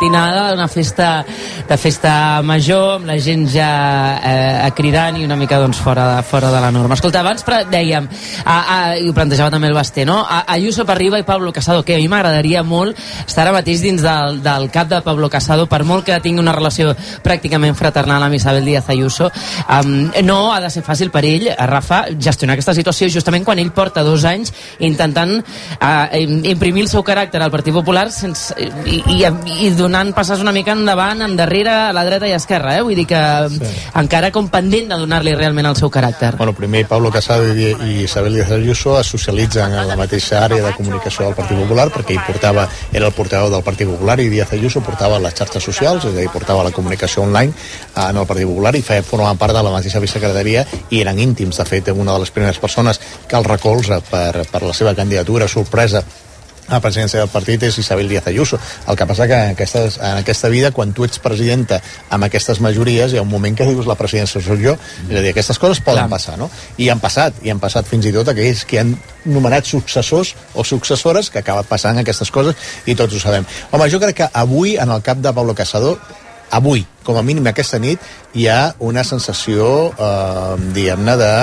matinada, una festa de festa major, amb la gent ja eh, cridant i una mica doncs, fora, fora de la norma. Escolta, abans dèiem, a, a, i ho plantejava també el Basté, no? A, Ayuso arriba i Pablo Casado, que a mi m'agradaria molt estar ara mateix dins del, del cap de Pablo Casado, per molt que tingui una relació pràcticament fraternal amb Isabel Díaz Ayuso, um, no ha de ser fàcil per ell, a Rafa, gestionar aquesta situació justament quan ell porta dos anys intentant uh, imprimir el seu caràcter al Partit Popular sense, i, i, i donant passes una mica endavant, endarrere, a la dreta i a esquerra, eh? Vull dir que sí. encara com pendent de donar-li realment el seu caràcter. Bueno, primer Pablo Casado i, i Isabel Díaz Ayuso es socialitzen en la mateixa àrea de comunicació del Partit Popular perquè ell portava, era el portaveu del Partit Popular i Díaz Ayuso portava les xarxes socials, és a dir, portava la comunicació online en el Partit Popular i feia, formaven part de la mateixa vicesecretaria i eren íntims, de fet, una de les primeres persones que el recolza per, per la seva candidatura sorpresa la presidència del partit és Isabel Díaz Ayuso. El que passa que en, aquestes, en aquesta vida, quan tu ets presidenta amb aquestes majories, hi ha un moment que dius la presidència soc jo. És a dir, aquestes coses poden Clar. passar, no? I han passat, i han passat fins i tot aquells que han nomenat successors o successores que acaben passant aquestes coses i tots ho sabem. Home, jo crec que avui, en el cap de Pablo Casado, avui, com a mínim aquesta nit, hi ha una sensació, eh, diguem-ne, de,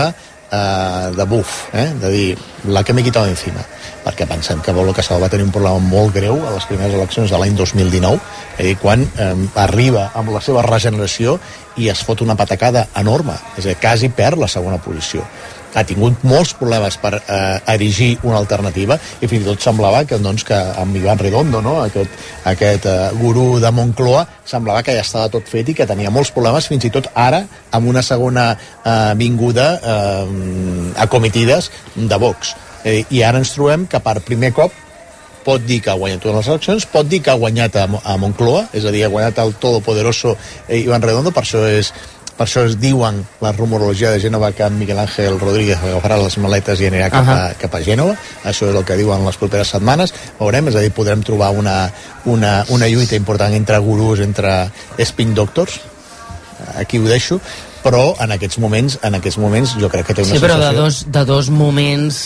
eh, de buf, eh? de dir, la que m'he quitat encima perquè pensem que Pablo Casado va tenir un problema molt greu a les primeres eleccions de l'any 2019, és a dir, quan eh, arriba amb la seva regeneració i es fot una patacada enorme, és a dir, quasi perd la segona posició ha tingut molts problemes per eh, erigir una alternativa i fins i tot semblava que, doncs, que amb Ivan Redondo, no? aquest, aquest eh, gurú de Moncloa, semblava que ja estava tot fet i que tenia molts problemes, fins i tot ara amb una segona eh, vinguda eh, a comitides de Vox Eh, I ara ens trobem que per primer cop pot dir que ha guanyat totes les eleccions, pot dir que ha guanyat a, a Moncloa, és a dir, ha guanyat el todopoderoso eh, Iván Redondo, per això és per això es diuen la rumorologia de Gènova que Miguel Ángel Rodríguez agafarà les maletes i anirà cap, uh -huh. a, cap a Gènova això és el que diuen les properes setmanes. Veurem, és a dir, podrem trobar una, una, una lluita important entre gurus entre spin doctors. Aquí ho deixo però en aquests moments, en aquests moments jo crec que té una sí, però de dos, de dos moments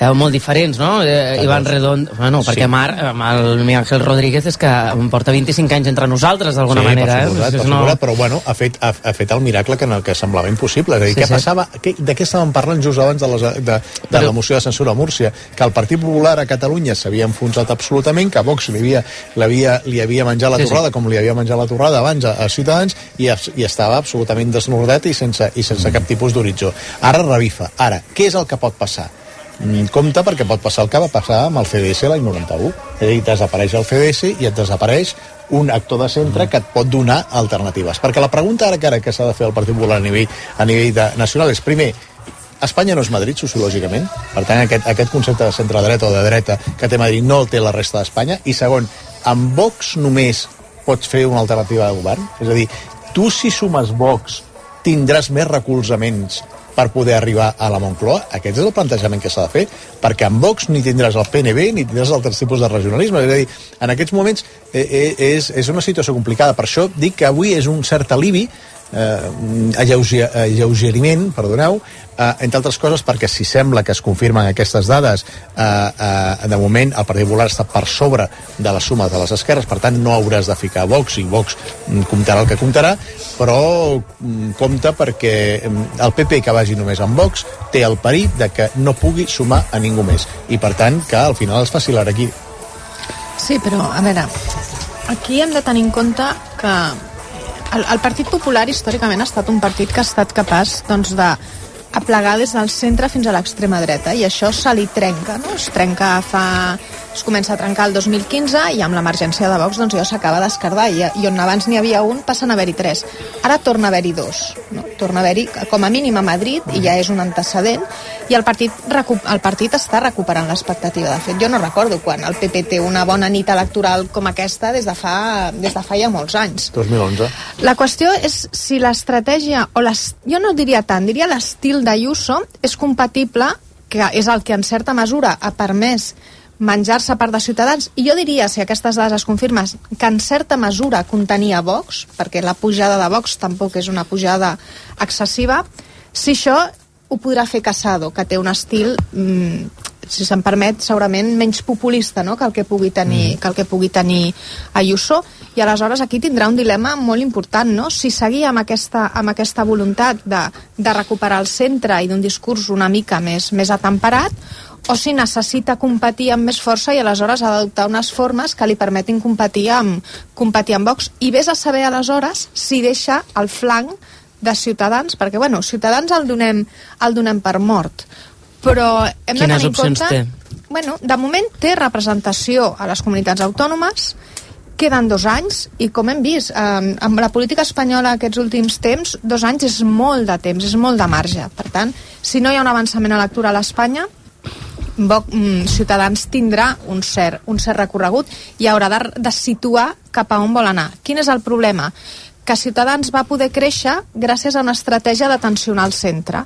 eh, molt diferents, no? Eh, Ivan Redond, bueno, perquè sí. Mar, amb el Miguel Ángel Rodríguez és que porta 25 anys entre nosaltres, d'alguna sí, manera. Per suposat, eh? per no... però bueno, ha fet, ha, ha fet el miracle que, en el que semblava impossible. És a dir, sí, què sí. passava, què, de què estàvem parlant just abans de, les, de, de però... la moció de censura a Múrcia? Que el Partit Popular a Catalunya s'havia enfonsat absolutament, que Vox li havia, li havia, li havia menjat la sí, torrada, sí. com li havia menjat la torrada abans a, a Ciutadans, i, i estava absolutament desnordat i sense, i sense cap tipus d'horitzó. Ara revifa. Ara, què és el que pot passar? Mm, compte perquè pot passar el que va passar amb el CDS l'any 91 és a dir, desapareix el CDS i et desapareix un actor de centre que et pot donar alternatives perquè la pregunta ara que ara que s'ha de fer el Partit Popular a nivell, a nivell de, nacional és primer Espanya no és Madrid, sociològicament. Per tant, aquest, aquest concepte de centre-dreta o de dreta que té Madrid no el té la resta d'Espanya. I segon, amb Vox només pots fer una alternativa de govern? És a dir, tu si sumes Vox tindràs més recolzaments per poder arribar a la Moncloa? Aquest és el plantejament que s'ha de fer, perquè amb Vox ni tindràs el PNB ni tindràs altres tipus de regionalisme. És a dir, en aquests moments eh, eh, és, és una situació complicada. Per això dic que avui és un cert alivi eh, alleugeriment, perdoneu, eh, entre altres coses perquè si sembla que es confirmen aquestes dades eh, eh, de moment el Partit Popular està per sobre de la suma de les esquerres, per tant no hauràs de ficar Vox i Vox mm, comptarà el que comptarà però mm, compta perquè mm, el PP que vagi només amb Vox té el perill de que no pugui sumar a ningú més i per tant que al final es faci aquí. Sí, però a veure aquí hem de tenir en compte que el, el Partit Popular històricament ha estat un partit que ha estat capaç doncs, de aplegar des del centre fins a l'extrema dreta i això se li trenca, no? es trenca fa es comença a trencar el 2015 i amb l'emergència de Vox doncs ja s'acaba d'escardar i, i on abans n'hi havia un passen a haver-hi tres. Ara torna a haver-hi dos. No? Torna a haver-hi com a mínim a Madrid i ja és un antecedent i el partit, el partit està recuperant l'expectativa. De fet, jo no recordo quan el PP té una bona nit electoral com aquesta des de fa, des de fa ja molts anys. 2011. La qüestió és si l'estratègia, o les, jo no diria tant, diria l'estil d'Ayuso és compatible que és el que en certa mesura ha permès menjar-se part de Ciutadans, i jo diria, si aquestes dades es confirmen, que en certa mesura contenia Vox, perquè la pujada de Vox tampoc és una pujada excessiva, si això ho podrà fer Casado, que té un estil, mm, si se'n permet, segurament menys populista no? que, el que, pugui tenir, mm. que el que pugui tenir Ayuso, i aleshores aquí tindrà un dilema molt important, no? Si seguir amb aquesta, amb aquesta voluntat de, de recuperar el centre i d'un discurs una mica més, més atemperat, o si necessita competir amb més força i aleshores ha d'adoptar unes formes que li permetin competir amb, competir amb Vox. I vés a saber aleshores si deixa el flanc de Ciutadans, perquè bueno, Ciutadans el donem, el donem per mort, però hem Quines de tenir en compte... té? Bueno, de moment té representació a les comunitats autònomes, queden dos anys i com hem vist eh, amb la política espanyola aquests últims temps dos anys és molt de temps, és molt de marge per tant, si no hi ha un avançament electoral a Espanya Bo, mm, Ciutadans tindrà un cert, un cert recorregut i haurà de, de situar cap a on vol anar. Quin és el problema? Que Ciutadans va poder créixer gràcies a una estratègia de tensionar el centre.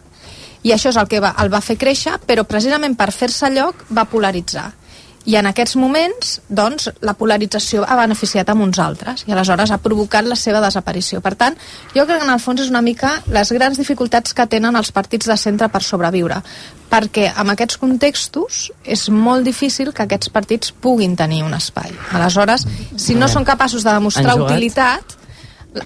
I això és el que va, el va fer créixer, però precisament per fer-se lloc va polaritzar. I en aquests moments, doncs, la polarització ha beneficiat amb uns altres i aleshores ha provocat la seva desaparició. Per tant, jo crec que en el fons és una mica les grans dificultats que tenen els partits de centre per sobreviure, perquè en aquests contextos és molt difícil que aquests partits puguin tenir un espai. Aleshores, si no són capaços de demostrar utilitat,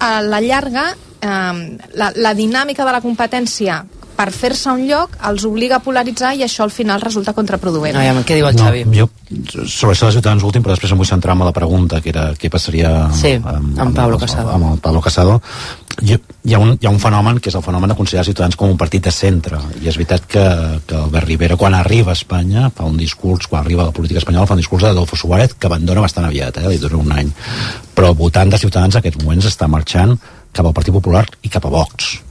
a la llarga, eh, la, la dinàmica de la competència per fer-se un lloc els obliga a polaritzar i això al final resulta contraproduent. Aviam, què diu el Xavi? jo, sobre això de Ciutadans últim, però després em vull centrar en la pregunta, que era què passaria Sí, amb Pablo Casado. Amb, el Pablo Casado. Hi, hi, ha un, hi ha un fenomen que és el fenomen de considerar Ciutadans com un partit de centre, i és veritat que, que Albert Rivera, quan arriba a Espanya, fa un discurs, quan arriba a la política espanyola, fa un discurs d'Adolfo Suárez que abandona bastant aviat, eh, li dura un any. Però votant de Ciutadans en aquests moments està marxant cap al Partit Popular i cap a Vox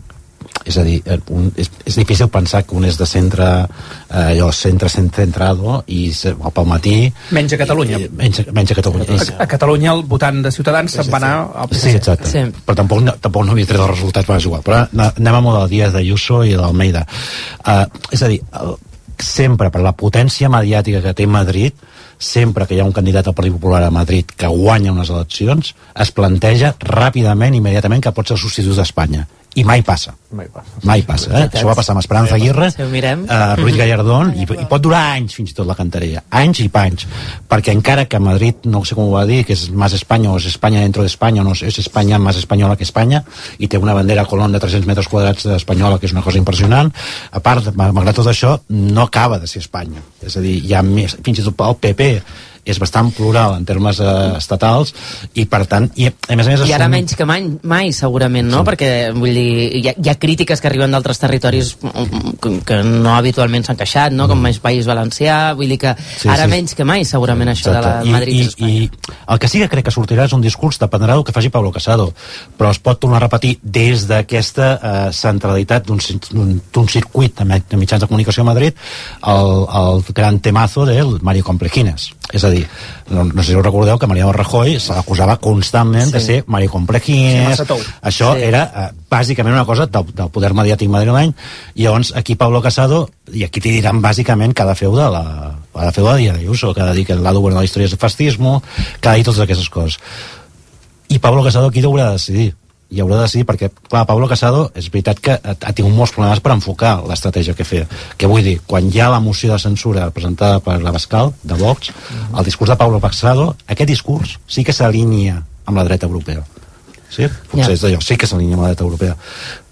és a dir, eh, un, és, és difícil pensar que un és de centre eh, allò, centre centrado i se, pel matí Menys a Catalunya. i, menys, menys a Catalunya és, A, a Catalunya el votant de Ciutadans se'n va anar al Sí, PSC. exacte. Sí. Però tampoc, no- tampoc no havia tret els resultats, però és igual. Però anem amb el del Díaz d'Ayuso i d'Almeida. Uh, és a dir, el, sempre per la potència mediàtica que té Madrid, sempre que hi ha un candidat al Partit Popular a Madrid que guanya unes eleccions, es planteja ràpidament, immediatament, que pot ser el substitut d'Espanya. I mai passa. Mai passa. Mai passa, eh? Això va passar amb Esperanza Aguirre, Si mirem. eh, Ruiz Gallardón, i, i pot durar anys fins i tot la cantarella. Anys i panys. Perquè encara que Madrid, no sé com ho va dir, que és más España o és Espanya dentro d'Espanya, no sé, és Espanya més espanyola que Espanya, i té una bandera a Colón de 300 metres quadrats espanyola, que és una cosa impressionant, a part, malgrat tot això, no acaba de ser Espanya. És a dir, hi ha més, fins i tot el PP és bastant plural en termes eh, estatals i per tant, i a més a més I ara menys que mai, mai segurament, no? Sí. Perquè, vull dir, hi ha, hi ha crítiques que arriben d'altres territoris mm, que, que no habitualment s'han queixat, no? Com més País Valencià, vull dir que Sí, ara sí. menys que mai segurament això de la Exacte. Madrid I, i. I el que sí que crec que sortirà és un discurs, dependrà del que faci Pablo Casado, però es pot tornar a repetir des d'aquesta eh, centralitat d'un cir- d'un d'un circuit de mitjans de comunicació a Madrid el, el gran temazo del Mario Complejines. És a dir, no, no sé si us recordeu que Mariano Rajoy se l'acusava constantment sí. de ser Mario Sí. Això Sí. era eh, bàsicament una cosa del, del poder mediàtic madrileny i llavors aquí Pablo Casado i aquí t'hi diran bàsicament que ha de la, ha de fer de Díaz Ayuso que ha de dir que el lado bueno de la història és el fascismo que ha de dir totes aquestes coses i Pablo Casado aquí haurà de decidir i haurà de decidir perquè, clar, Pablo Casado és veritat que ha, tingut molts problemes per enfocar l'estratègia que fer, que vull dir? Quan hi ha la moció de censura presentada per la Bascal de Vox, el discurs de Pablo Casado aquest discurs sí que s'alinea amb la dreta europea. Sí? potser Ja. és d'allò, sí que s'alinea amb la dreta europea.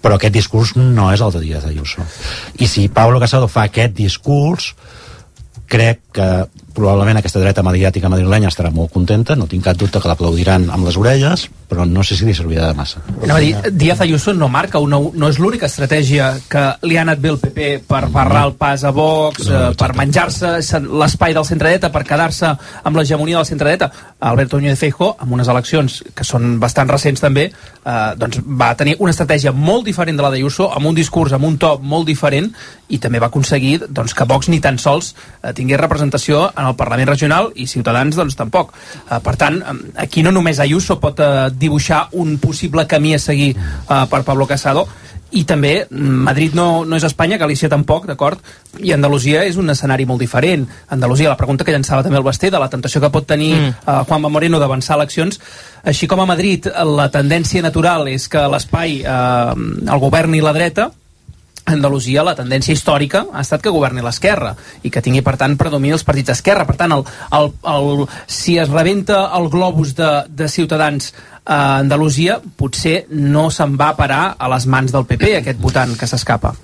Però aquest discurs no és el de Díaz Ayuso. I si Pablo Casado fa aquest discurs crec que probablement aquesta dreta mediàtica madrilenya estarà molt contenta, no tinc cap dubte que l'aplaudiran amb les orelles, però no sé si li servirà de massa. A dir, Díaz Ayuso no marca una, no és l'única estratègia que li ha anat bé el PP per barrar el pas a Vox, No, eh, exacte. per menjar-se l'espai del centre-dreta, per quedar-se amb l'hegemonia del centre-dreta. Alberto Núñez Feijóo, amb unes eleccions que són bastant recents també, eh, doncs va tenir una estratègia molt diferent de la d'Ayuso, amb un discurs, amb un to molt diferent, i també va aconseguir doncs, que Vox ni tan sols eh, tingués representació en el Parlament regional i Ciutadans doncs tampoc. Eh, per tant, eh, aquí no només Ayuso pot eh, dibuixar un possible camí a seguir eh, per Pablo Casado, i també Madrid no, no és Espanya, Galícia tampoc, d'acord? I Andalusia és un escenari molt diferent. Andalusia, la pregunta que llançava també el Basté, de la tentació que pot tenir mm. uh, Juanma Moreno d'avançar eleccions, així com a Madrid la tendència natural és que l'espai uh, el governi la dreta, Andalusia la tendència històrica ha estat que governi l'esquerra i que tingui, per tant, predomini els partits d'esquerra. Per tant, el, el, el, si es rebenta el globus de, de Ciutadans a Andalusia, potser no se'n va parar a les mans del PP, aquest votant que s'escapa.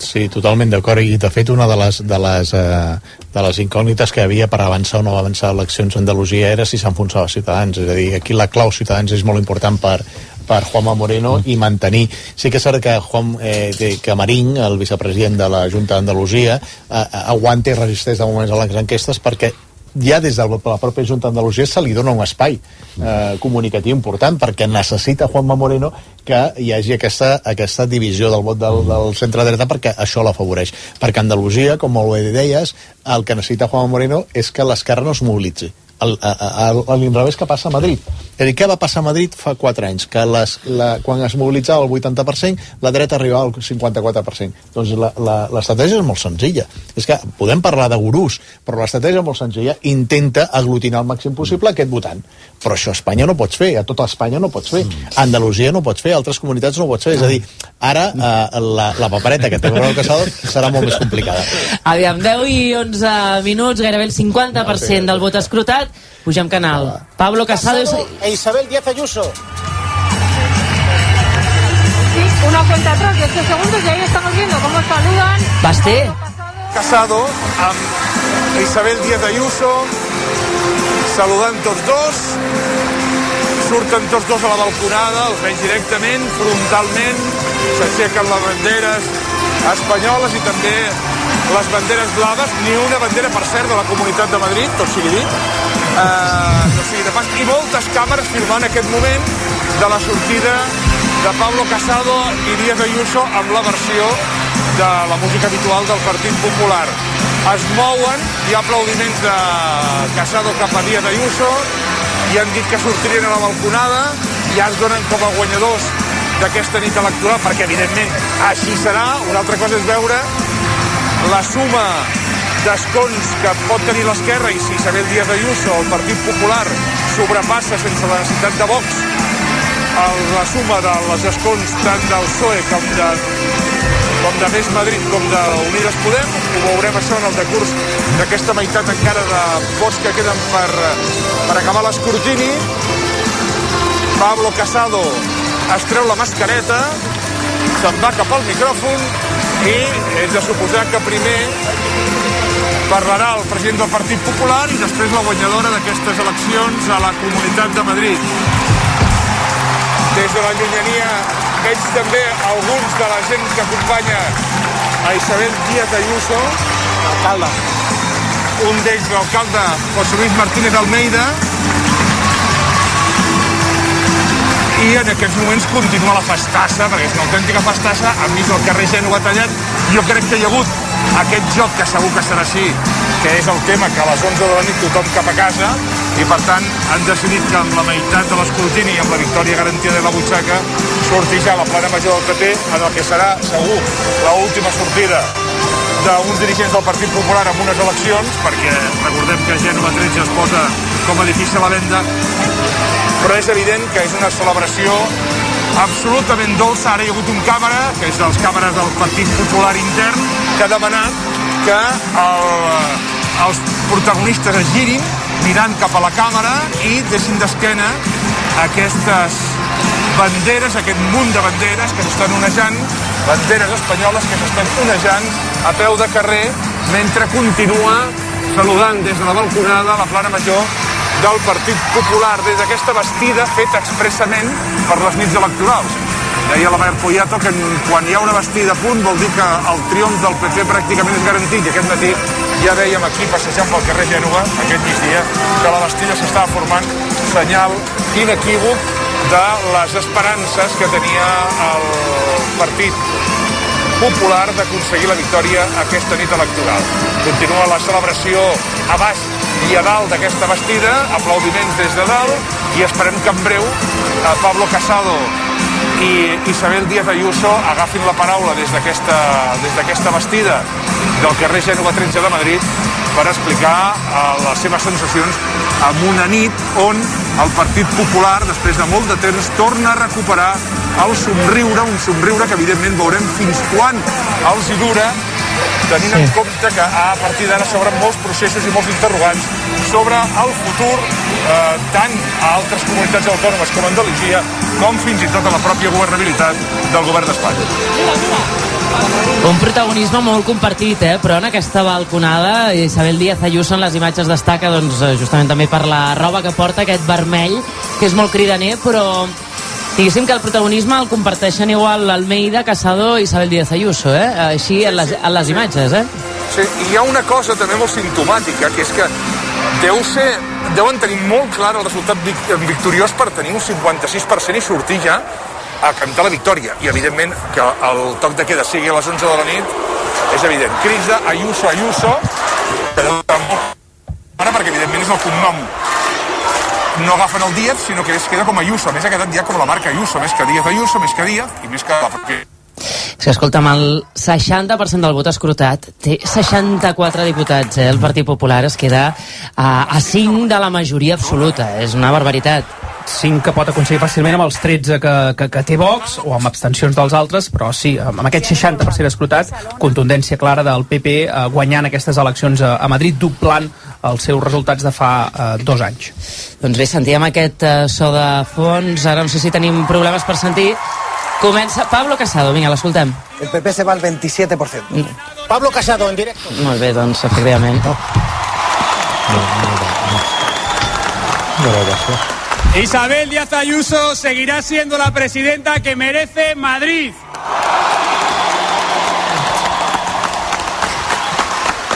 Sí, totalment d'acord. I, de fet, una de les, de, les, eh, de les incògnites que havia per avançar o no avançar eleccions a Andalusia era si s'enfonsava Ciutadans. És a dir, aquí la clau Ciutadans és molt important per, per Juanma Moreno i mantenir. Sí que és cert que, Juan, eh, que Marín, el vicepresident de la Junta d'Andalusia, eh, aguanta i resisteix de moments a les enquestes perquè ja des de la pròpia Junta d'Andalusia se li dona un espai eh, comunicatiu important perquè necessita Juanma Moreno que hi hagi aquesta, aquesta divisió del vot del, del centre-dreta perquè això l'afavoreix. Perquè Andalusia, com molt bé deies, el que necessita Juanma Moreno és que l'esquerra no es mobilitzi a l'inrevés que passa a Madrid. És a dir, què va passar a Madrid fa 4 anys? Que les, la, quan es mobilitzava el 80%, la dreta arribava al 54%. Doncs l'estratègia és molt senzilla. És que podem parlar de gurús, però l'estratègia és molt senzilla. Intenta aglutinar al màxim possible aquest votant. Però això a Espanya no pots fer, a tota Espanya no pots fer. A Andalusia no pots fer, a altres comunitats no pots fer. És a dir, ara eh, la, la papereta que té el Casado serà molt més complicada. Aviam, 10 i 11 minuts, gairebé el 50% del vot escrutat Pugem canal. Pablo Casado, Casado e Isabel Díaz Ayuso. Sí, una cuenta atrás, 10 segundos y ahí estamos viendo cómo saludan. Basté. Casado amb Isabel Díaz Ayuso saludant tots dos. Surten tots dos a la balconada els veig directament, frontalment s'aixequen les banderes espanyoles i també les banderes blaves, ni una bandera, per cert, de la Comunitat de Madrid, tot sigui dit, eh, no sigui de pas, i moltes càmeres filmant aquest moment de la sortida de Pablo Casado i Díaz Ayuso amb la versió de la música habitual del Partit Popular. Es mouen, hi ha aplaudiments de Casado cap a Díaz Ayuso, i han dit que sortirien a la balconada, ja es donen com a guanyadors d'aquesta nit electoral, perquè evidentment així serà. Una altra cosa és veure la suma d'escons que pot tenir l'esquerra i si Isabel Díaz Ayuso, el Partit Popular, sobrepassa sense la necessitat de Vox la suma dels escons tant del PSOE com de, com de Més Madrid com d'Unides Podem. Ho veurem això en el decurs d'aquesta meitat encara de vots que queden per, per acabar l'escrutini. Pablo Casado es treu la mascareta, se'n va cap al micròfon i és de suposar que primer parlarà el president del Partit Popular i després la guanyadora d'aquestes eleccions a la Comunitat de Madrid. Des de la llunyania veig també alguns de la gent que acompanya a Isabel Díaz Ayuso, alcalde. Un d'ells, l'alcalde José Luis Martínez Almeida, i en aquests moments continua la festassa, perquè és una autèntica festassa, han vist el carrer Gènova tallat, jo crec que hi ha hagut aquest joc, que segur que serà així, que és el tema que a les 11 de la nit tothom cap a casa, i per tant han decidit que amb la meitat de l'escrutini i amb la victòria garantida de la butxaca surti ja la plana major del PP en el que serà segur l'última sortida d'uns dirigents del Partit Popular en unes eleccions, perquè recordem que Gènova 13 es posa com a edifici a la venda, però és evident que és una celebració absolutament dolça. Ara hi ha hagut un càmera, que és dels càmeres del Partit Popular intern, que ha demanat que el, els protagonistes es girin mirant cap a la càmera i deixin d'esquena aquestes banderes, aquest munt de banderes que s'estan onejant, banderes espanyoles que s'estan onejant a peu de carrer mentre continua saludant des de la balconada la plana major del Partit Popular des d'aquesta vestida feta expressament per les nits electorals. Deia la Maria Poyato que quan hi ha una vestida a punt vol dir que el triomf del PP pràcticament és garantit. I aquest matí ja veiem aquí passejant pel carrer Gènova, aquest migdia, que la vestida s'estava formant senyal inequívoc de les esperances que tenia el Partit Popular d'aconseguir la victòria aquesta nit electoral. Continua la celebració a baix i a dalt d'aquesta vestida, aplaudiments des de dalt, i esperem que en breu a Pablo Casado i Isabel Díaz Ayuso agafin la paraula des d'aquesta vestida del carrer Gènova 13 de Madrid per explicar eh, les seves sensacions en una nit on el Partit Popular, després de molt de temps, torna a recuperar el somriure, un somriure que evidentment veurem fins quan els hi dura, tenint sí. en compte que a partir d'ara s'obren molts processos i molts interrogants sobre el futur eh, tant a altres comunitats autònomes com a Andalusia, com fins i tot a la pròpia governabilitat del govern d'Espanya. Un protagonisme molt compartit, eh? però en aquesta balconada Isabel Díaz Ayuso en les imatges destaca doncs, eh, justament també per la roba que porta, aquest vermell, que és molt cridaner, però diguéssim que el protagonisme el comparteixen igual Almeida, Casado i Isabel Díaz Ayuso, eh? així en les, en les imatges. Eh? Sí, i hi ha una cosa també molt simptomàtica, que és que deu ser, deuen tenir molt clar el resultat victoriós per tenir un 56% i sortir ja a cantar la victòria. I, evidentment, que el toc de queda sigui a les 11 de la nit és evident. Crida Ayuso, Ayuso, ara perquè, evidentment, és el cognom no agafen el Díaz, sinó que es queda com Ayuso. A més, ha quedat ja com la marca Ayuso, més que Díaz Ayuso, més que Díaz, i més que la és que, escolta'm, el 60% del vot escrutat té 64 diputats, eh? El Partit Popular es queda a, a 5 de la majoria absoluta. És una barbaritat. 5 que pot aconseguir fàcilment amb els 13 que, que, que té Vox o amb abstencions dels altres, però sí, amb aquest 60% escrutat, contundència clara del PP eh, guanyant aquestes eleccions a, a Madrid, doblant els seus resultats de fa eh, dos anys. Doncs bé, sentíem aquest eh, so de fons, ara no sé si tenim problemes per sentir, Comença Pablo Casado, vinga, l'escoltem. El PP se va al 27%. Mm. Pablo Casado, en directo. Molt bé, doncs, efectivament. No. No, no, no, no. no Isabel Díaz Ayuso seguirá siendo la presidenta que merece Madrid.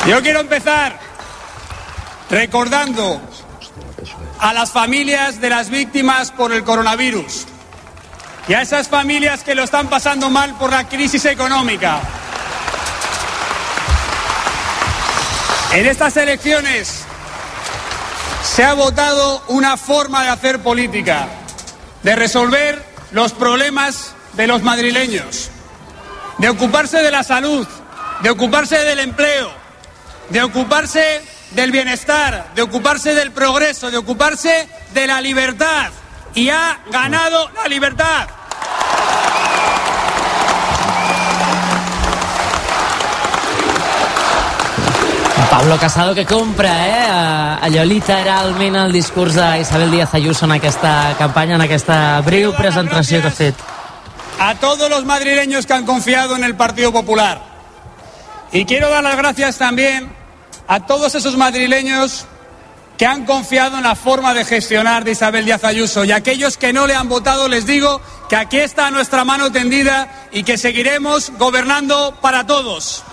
Yo quiero empezar recordando a las familias de las víctimas por el coronavirus y a esas familias que lo están pasando mal por la crisis económica. En estas elecciones se ha votado una forma de hacer política, de resolver los problemas de los madrileños, de ocuparse de la salud, de ocuparse del empleo, de ocuparse del bienestar, de ocuparse del progreso, de ocuparse de la libertad. Y ha ganado la libertad. Pablo Casado que compra eh, allò literalment el discurs d'Isabel Díaz Ayuso en aquesta campanya, en aquesta breu presentació que ha fet. A todos los madrileños que han confiado en el Partido Popular. Y quiero dar las gracias también a todos esos madrileños que han confiado en la forma de gestionar de Isabel Díaz Ayuso. Y a aquellos que no le han votado les digo que aquí está nuestra mano tendida y que seguiremos gobernando para todos.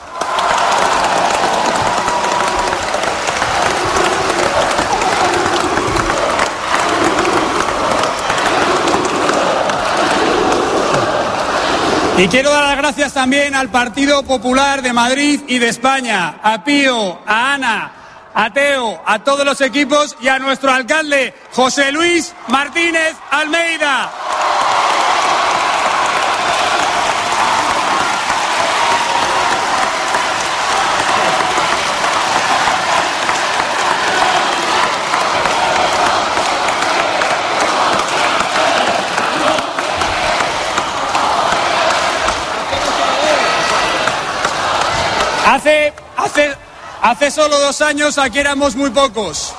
Y quiero dar las gracias también al Partido Popular de Madrid y de España, a Pío, a Ana, a Teo, a todos los equipos y a nuestro alcalde, José Luis Martínez Almeida. Hace, hace, Hace solo dos años aquí éramos muy pocos.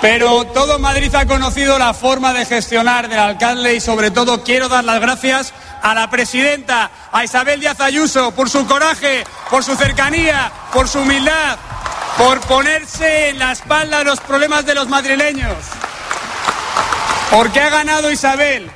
Pero todo Madrid ha conocido la forma de gestionar del alcalde y sobre todo quiero dar las gracias a la presidenta, a Isabel Díaz Ayuso, por su coraje, por su cercanía, por su humildad, por ponerse en la espalda los problemas de los madrileños. Porque ha ganado Isabel,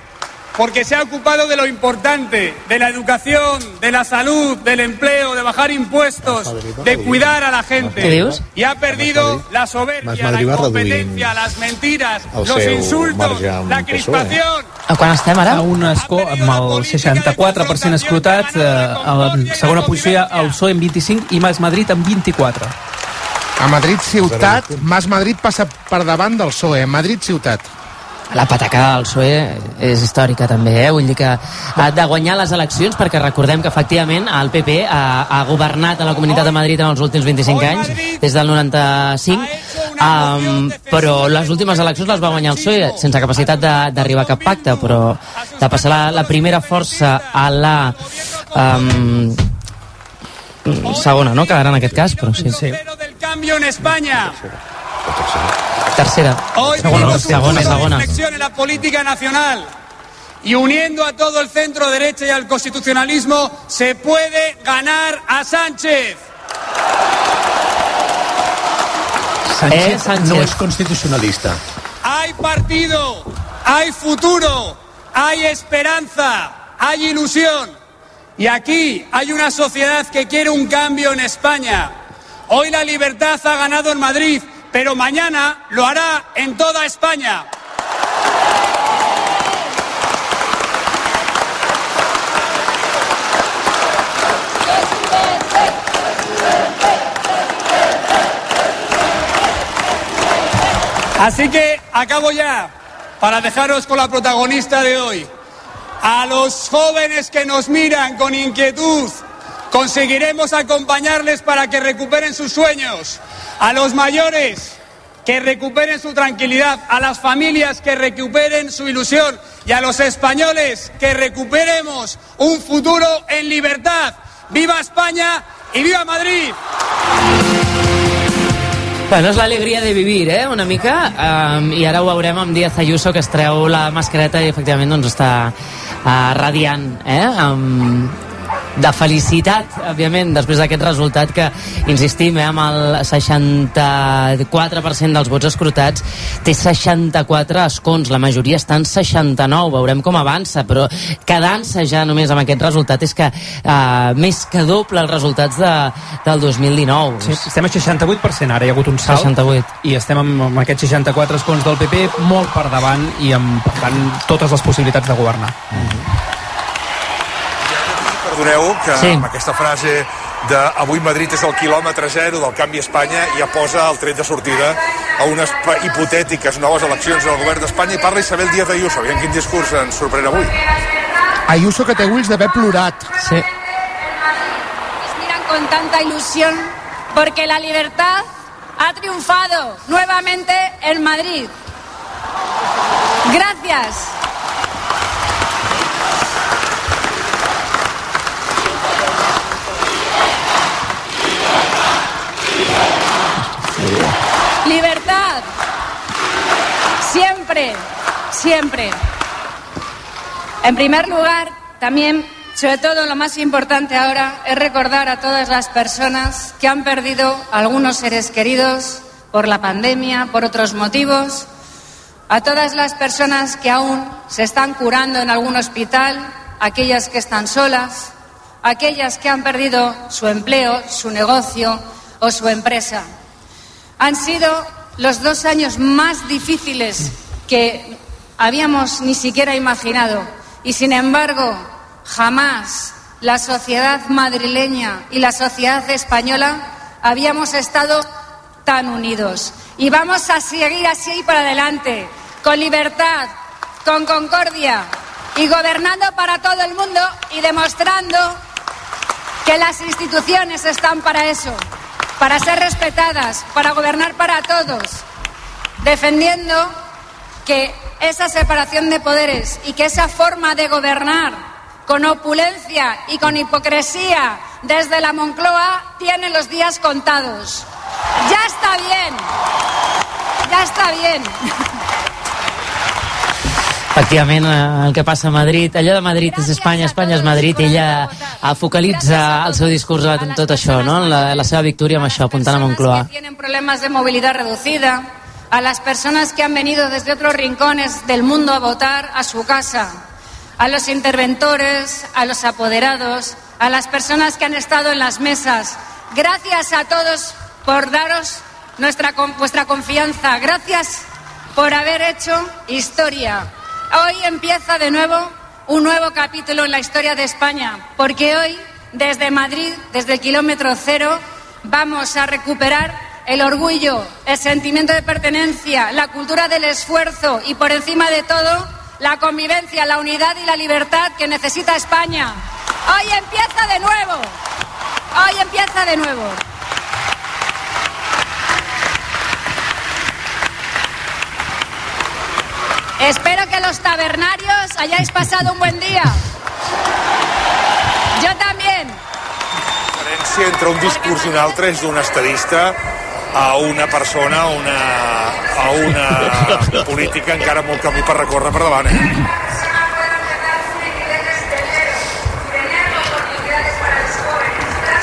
porque se ha ocupado de lo importante, de la educación, de la salud, del empleo, de bajar impuestos, de cuidar a la gente. Y ha perdido la soberbia, la incompetencia, las mentiras, los insultos, la crispación. A quan estem ara? A un escó amb el 64% escrutat, eh, en segona posició hi ha el PSOE amb 25 i Mas Madrid amb 24. A Madrid ciutat, Mas Madrid passa per davant del PSOE, Madrid ciutat. La patacada del PSOE és històrica també, eh? vull dir que ha de guanyar les eleccions perquè recordem que efectivament el PP ha, ha governat a la Comunitat de Madrid en els últims 25 anys, des del 95, um, però les últimes eleccions les va guanyar el PSOE sense capacitat de- d'arribar a cap pacte, però de passar la, la primera força a la um, segona, no? Quedarà en aquest cas, però sí. sí. Tercera. Hoy tenemos un segona, punto de inflexión en la política nacional. Y uniendo a todo el centro derecha y al constitucionalismo, se puede ganar a Sánchez. Sánchez, Eh, Sánchez. no es constitucionalista. Hay partido, hay futuro, hay esperanza, hay ilusión. Y aquí hay una sociedad que quiere un cambio en España. Hoy la libertad ha ganado en Madrid, pero mañana lo hará en toda España. Así que acabo ya para dejaros con la protagonista de hoy. A los jóvenes que nos miran con inquietud, conseguiremos acompañarles para que recuperen sus sueños. A los mayores, que recuperen su tranquilidad. A las familias, que recuperen su ilusión. Y a los españoles, que recuperemos un futuro en libertad. ¡Viva España y viva Madrid! Bueno, és l'alegria de vivir, eh, una mica, um, i ara ho veurem amb Díaz Ayuso, que es treu la mascareta i efectivament doncs està uh, radiant, eh, um, de felicitat, òbviament, després d'aquest resultat que, insistim, eh, amb el 64% dels vots escrutats, té 64 escons, la majoria estan 69, veurem com avança, però quedant-se ja només amb aquest resultat és que uh, més que doble els resultats de, del 2019. Sí, estem a 68% ara, hi ha hagut un salt 68. i estem amb, amb aquests 64 escons del PP molt per davant i amb, per tant, totes les possibilitats de governar. Perdoneu que Sí. amb aquesta frase de avui Madrid és el quilòmetre zero del canvi a Espanya ja posa el tret de sortida a unes hipotètiques noves eleccions del govern d'Espanya i parla Isabel Díaz Ayuso. Aviam quin discurs ens sorprèn avui. Ayuso que té ulls d'haver plorat. Sí. miran con tanta ilusión porque la libertad ha triunfado nuevamente en Madrid. Gracias. Siempre. En primer lugar, también, sobre todo lo más importante ahora, es recordar a todas las personas que han perdido algunos seres queridos por la pandemia, por otros motivos, a todas las personas que aún se están curando en algún hospital, aquellas que están solas, aquellas que han perdido su empleo, su negocio o su empresa. Han sido los dos años más difíciles que habíamos ni siquiera imaginado. Y sin embargo jamás la sociedad madrileña y la sociedad española habíamos estado tan unidos. Y vamos a seguir así para adelante con libertad, con concordia y gobernando para todo el mundo y demostrando que las instituciones están para eso, para ser respetadas, para gobernar para todos, defendiendo que esa separación de poderes y que esa forma de gobernar con opulencia y con hipocresía desde la Moncloa tiene los días contados. Ya está bien, ya está bien. Efectivament, el que passa a Madrid, allò de Madrid és Espanya, Espanya és Madrid, i ella focalitza el seu discurs en tot això, no? en la, la seva victòria amb això, apuntant a Moncloa. tienen problemas de movilidad reducida, a las personas que han venido desde otros rincones del mundo a votar a su casa, a los interventores, a los apoderados, a las personas que han estado en las mesas. Gracias a todos por daros nuestra, vuestra confianza. Gracias por haber hecho historia. Hoy empieza de nuevo un nuevo capítulo en la historia de España, porque hoy, desde Madrid, desde el kilómetro cero, vamos a recuperar el orgullo, el sentimiento de pertenencia, la cultura del esfuerzo y, por encima de todo, la convivencia, la unidad y la libertad que necesita España. Hoy empieza de nuevo. Hoy empieza de nuevo. Espero que los tabernarios hayáis pasado un buen día. Yo también. La diferència entre un discurs i un altre és d'un estadista a una persona, a una, a una política encara molt camí per recórrer per davant. Eh?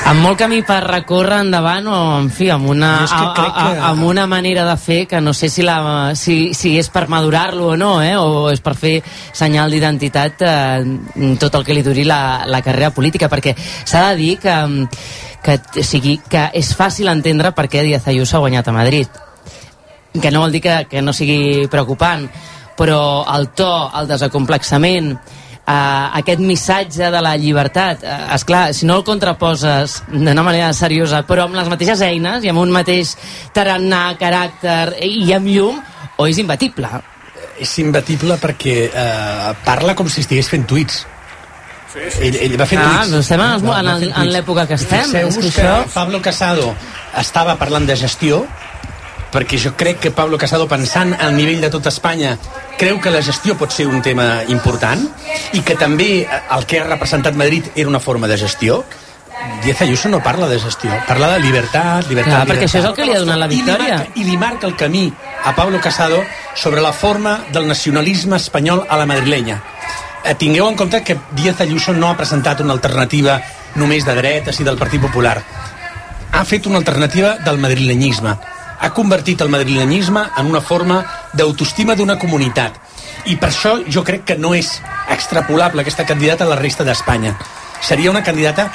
amb molt camí per recórrer endavant o, en fi, amb una, a, a, a, que- amb una manera de fer que no sé si, la, si, si és per madurar-lo o no, eh? o és per fer senyal d'identitat eh, tot el que li duri la, la carrera política, perquè s'ha de dir que, que, sigui, que és fàcil entendre per què Díaz Ayuso ha guanyat a Madrid que no vol dir que, que no sigui preocupant, però el to, el desacomplexament, eh, aquest missatge de la llibertat, eh, esclar, si no el contraposes d'una manera seriosa, però amb les mateixes eines i amb un mateix tarannà, caràcter i amb llum, o és imbatible. És imbatible perquè eh, parla com si estigués fent tuits. Ell, ell va fent Ah, tuits. doncs estem en Va- en en l'època que estem, Fixeu-vos que això- Pablo Casado estava parlant de gestió perquè jo crec que Pablo Casado, pensant al nivell de tot Espanya, creu que la gestió pot ser un tema important i que també eh, el que ha representat Madrid era una forma de gestió. Díaz Ayuso no parla de gestió, parla de llibertat, llibertat, Clar, perquè llibertat. això és el que li ha donat la I li victòria. marca- I li marca el camí a Pablo Casado sobre la forma del nacionalisme espanyol a la madrilenya. Eh, tingueu en compte que Díaz Ayuso no ha presentat una alternativa només de dretes i del Partit Popular. Ha fet una alternativa del madrilenyisme. Ha convertit el madrilenyisme en una forma d'autoestima d'una comunitat. I per això jo crec que no és extrapolable aquesta candidata a la resta d'Espanya. Seria una candidata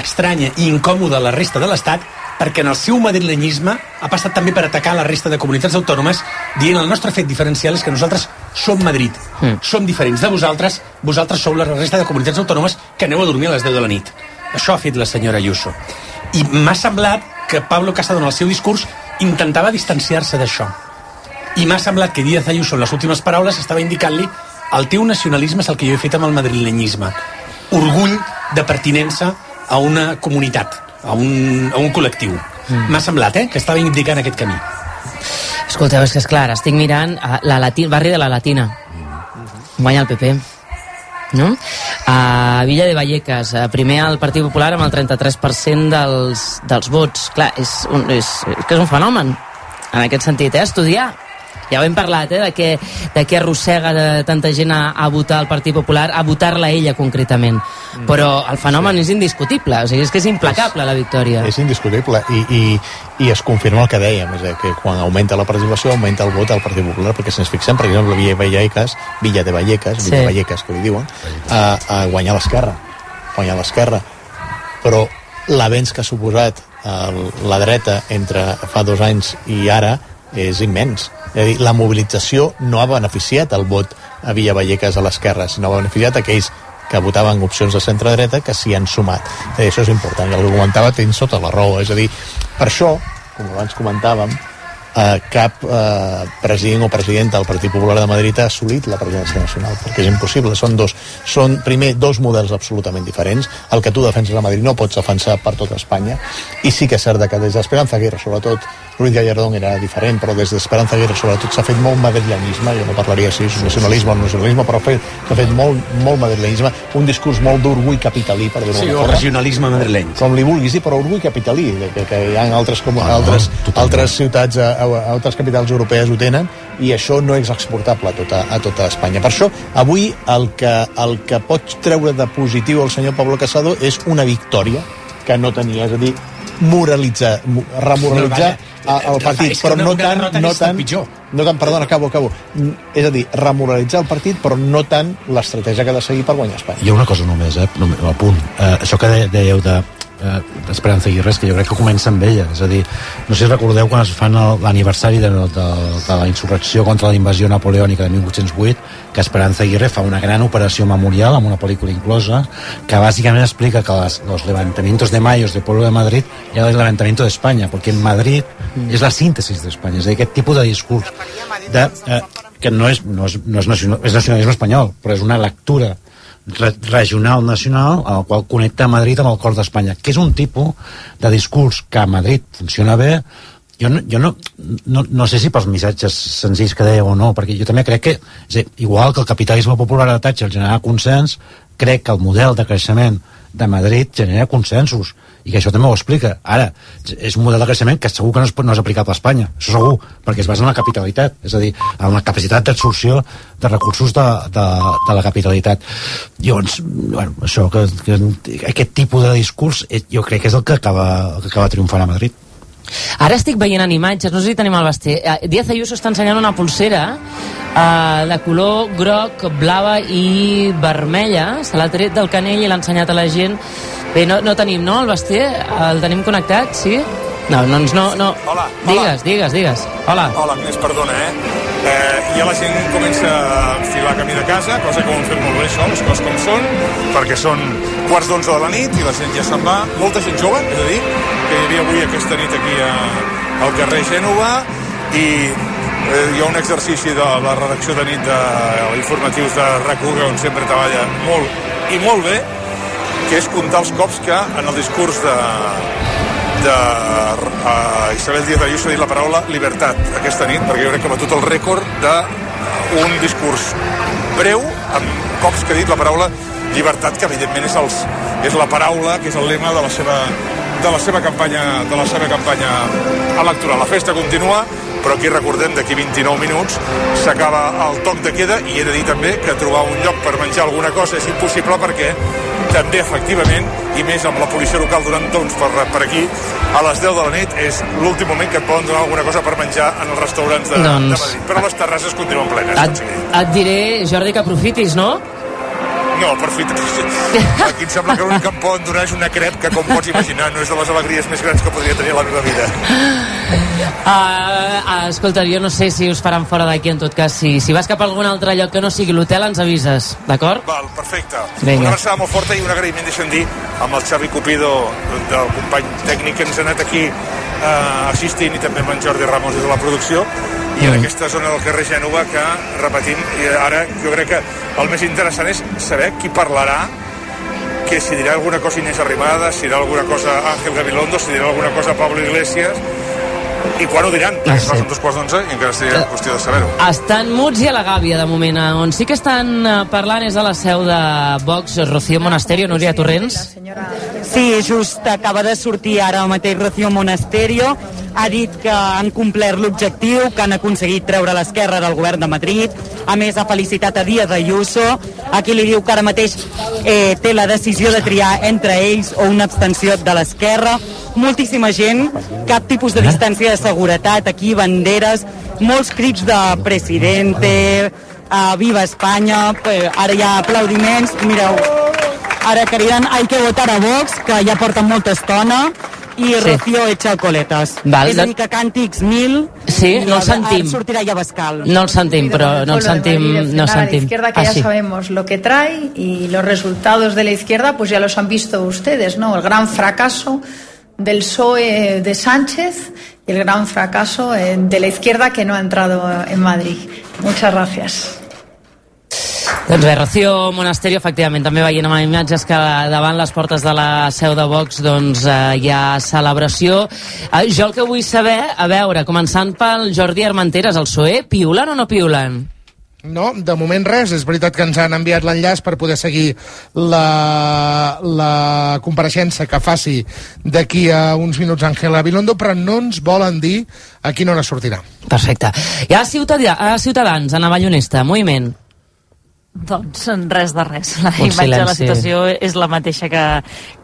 estranya i incòmoda a la resta de l'Estat perquè en el seu madrilenyisme ha passat també per atacar la resta de comunitats autònomes dient el nostre fet diferencial és que nosaltres som Madrid, mm. som diferents de vosaltres, vosaltres sou la resta de comunitats autònomes que aneu a dormir a les 10 de la nit. Això ha fet la senyora Ayuso. I m'ha semblat que Pablo Casado en el seu discurs intentava distanciar-se d'això. I m'ha semblat que Díaz Ayuso en les últimes paraules estava indicant-li el teu nacionalisme és el que jo he fet amb el madrilenyisme. Orgull de pertinença a una comunitat, a un, a un col·lectiu. M'ha semblat, eh?, que estava indicant aquest camí. Escolteu, és que és clar, estic mirant a la Latina, barri de la Latina. Guanya el PP. No? A Villa de Vallecas, eh, primer el Partit Popular amb el 33% dels, dels vots. Clar, és, un, és, és que és un fenomen, en aquest sentit, eh? Estudiar. Ja ho hem parlat, eh? De què, de què arrossega de tanta gent a, a votar el Partit Popular, a votar-la ella concretament. Però el fenomen és indiscutible, o sigui, és que és implacable la victòria. És indiscutible i, i, i es confirma el que dèiem, és que quan augmenta la participació augmenta el vot al Partit Popular, perquè si ens fixem, per exemple, Villa Vallecas, Villa de Vallecas, Villa Sí. Vallecas, que li diuen, a, a guanyar l'esquerra, guanyar l'esquerra. Però l'avenç que ha suposat el, la dreta entre fa dos anys i ara és immens. És a dir, la mobilització no ha beneficiat el vot a Villa Vallecas a l'esquerra, sinó ha beneficiat aquells que votaven opcions de centre-dreta que s'hi han sumat. Dir, això és important, i el que comentava tens sota la raó. És a dir, per això, com abans comentàvem, eh, cap eh, president o presidenta del Partit Popular de Madrid ha assolit la presidència nacional, perquè és impossible. Són, dos, són primer, dos models absolutament diferents. El que tu defenses a Madrid no pots defensar per tota Espanya, i sí que és cert que des d'Esperanza Aguirre, sobretot, Ruiz Gallardón era diferent, però des d'Esperanza Aguirre, sobretot, s'ha fet molt madrilenyisme, jo no parlaria si és nacionalisme o no nacionalisme, però fet- s'ha fet molt, molt madrilenyisme, un discurs molt d'orgull capitalí, per dir-ho Sí, o forma. regionalisme madrileny. Com li vulguis dir, però orgull capitalí, que, que hi ha altres, com, altres, altres ciutats, a, a, a altres capitals europees ho tenen, i això no és exportable a tota, a tota Espanya. Per això, avui, el que, el que pot treure de positiu el senyor Pablo Casado és una victòria que no tenia, és a dir, moralitzar, mo- remoralitzar No, el Rafa, partit, però no tant, no tant, pitjor. no tant, perdona, acabo, acabo. Mm, És a dir, remoralitzar el partit, però no tant l'estratègia que ha de seguir per guanyar Espanya. Hi ha una cosa només, eh, només, a punt. Eh, això que de- dèieu de eh, d'Esperanza Aguirre, que jo crec que comença amb ella. És a dir, no sé si recordeu quan es fan l'aniversari de, de, de la insurrecció contra la invasió napoleònica de 1808, que Esperanza Aguirre fa una gran operació memorial amb una pel·lícula inclosa que bàsicament explica que les, los levantamientos de mayos del pueblo de Madrid era el levantamiento de España, perquè en Madrid és la síntesi d'Espanya, és a dir, aquest tipus de discurs de, eh, que no és, no és, no és, nacional, és nacionalisme espanyol, però és una lectura regional nacional el qual connecta Madrid amb el cor d'Espanya que és un tipus de discurs que a Madrid funciona bé. Jo, no, jo no, no, no sé si pels missatges senzills que deia o no, perquè jo també crec que, és dir, igual que el capitalisme popular de Thatcher generava consens, crec que el model de creixement de Madrid genera consensos i que això també ho explica. Ara, és un model de creixement que segur que no és, no és aplicable a Espanya, això segur, perquè es basa en la capitalitat, és a dir, en la capacitat d'absorció de recursos de, de, de la capitalitat. Llavors, bueno, això, que, que aquest tipus de discurs eh, jo crec que és el que acaba, el que acaba triomfant a Madrid. Ara estic veient en imatges, no sé si tenim el vestit. Eh, Díaz Ayuso està ensenyant una pulsera eh, de color groc, blava i vermella. Se l'ha tret del canell i l'ha ensenyat a la gent. Bé, no, no tenim, no, el vestit? El tenim connectat, sí? No, no, no, no. Hola, Digues, hola. digues, digues. Hola. Hola, Agnès, perdona, eh? eh? Ja la gent comença a enfilar camí de casa, cosa que ho hem fet molt bé, això, les coses com són, perquè són quarts d'onze de la nit i la gent ja se'n va. Molta gent jove, és a dir, que hi havia avui aquesta nit aquí a, al carrer Gènova i eh, hi ha un exercici de la redacció de nit de informatius de rac on sempre treballa molt i molt bé, que és comptar els cops que en el discurs de, de uh, Isabel Díaz Ayuso ha dit la paraula libertat aquesta nit, perquè jo crec que ha batut el rècord d'un discurs breu, amb cops que ha dit la paraula llibertat, que evidentment és, els, és la paraula, que és el lema de la seva, de la seva campanya de la seva campanya electoral. La festa continua, però aquí recordem d'aquí 29 minuts s'acaba el toc de queda i he de dir també que trobar un lloc per menjar alguna cosa és impossible perquè també efectivament i més amb la policia local donant tons per, per aquí a les 10 de la nit és l'últim moment que et poden donar alguna cosa per menjar en els restaurants de, Doncs- de Madrid però les terrasses continuen plenes Et, et diré, Jordi, que aprofitis, no? No, per fi aquí em sembla que l'únic que em poden donar és una crep que com pots imaginar no és de les alegries més grans que podria tenir a la meva vida Uh, escolta, jo no sé si us faran fora d'aquí en tot cas. Si, si vas cap a algun altre lloc que no sigui l'hotel, ens avises, d'acord? Val, perfecte. Vinga. Una abraçada molt forta i un agraïment, deixa'm dir, amb el Xavi Cupido, del company tècnic que ens ha anat aquí eh, assistint, i també amb en Jordi Ramos des de la producció, i en Mm. aquesta zona del carrer Gènova que, repetim, i ara jo crec que el més interessant és saber qui parlarà que si dirà alguna cosa Inés Arrimadas, si dirà alguna cosa Ángel Gabilondo, si dirà alguna cosa Pablo Iglesias, i quan ho diran, Ah, sí. són dos quarts d'onze i encara seria qüestió de saber-ho. Estan muts i a la gàbia, de moment. Eh, On sí que estan eh, parlant és a la seu de Vox, Rocío Monasterio, Núria Torrents. Sí, just acaba de sortir ara mateix Rocío Monasterio. Ha dit que han complert l'objectiu, que han aconseguit treure l'esquerra del govern de Madrid. A més, ha felicitat a Díaz Ayuso. Aquí li diu que ara mateix eh, té la decisió de triar entre ells o una abstenció de l'esquerra. Moltíssima gent, cap tipus de distància de seguretat, aquí banderes, molts crits de presidente, uh, viva Espanya, eh, ara hi ha aplaudiments, mireu, ara criden hay que votar a Vox, que ja porten molta estona, i Sí. Rocío echa coletes. Val, és a dir, que càntics mil Sí, no el sentim. ara sortirà ja Bascal. No el sentim, però no el sentim. No frenar a la sentim. izquierda que Ah, ya sí. sabemos lo que trae y los resultados de la izquierda pues ya los han visto ustedes, ¿no? El gran fracaso del PSOE de Sánchez y el gran fracaso eh, de la izquierda que no ha entrado en Madrid. Muchas gracias. Doncs bé, Rocío Monasterio, efectivament, també veient amb imatges que davant les portes de la seu de Vox doncs, eh, hi ha celebració. Eh, jo el que vull saber, a veure, començant pel Jordi Armenteres, el PSOE, piulen o no piulen? No, de moment res. És veritat que ens han enviat l'enllaç per poder seguir la, la compareixença que faci d'aquí a uns minuts Ángel Gabilondo, però no ens volen dir a quina hora sortirà. Perfecte. Hi ha Ciutadà, a Ciutadans, a Navall Honesta, moviment. Doncs res de res. La Un imatge de la silenci. situació és la mateixa que,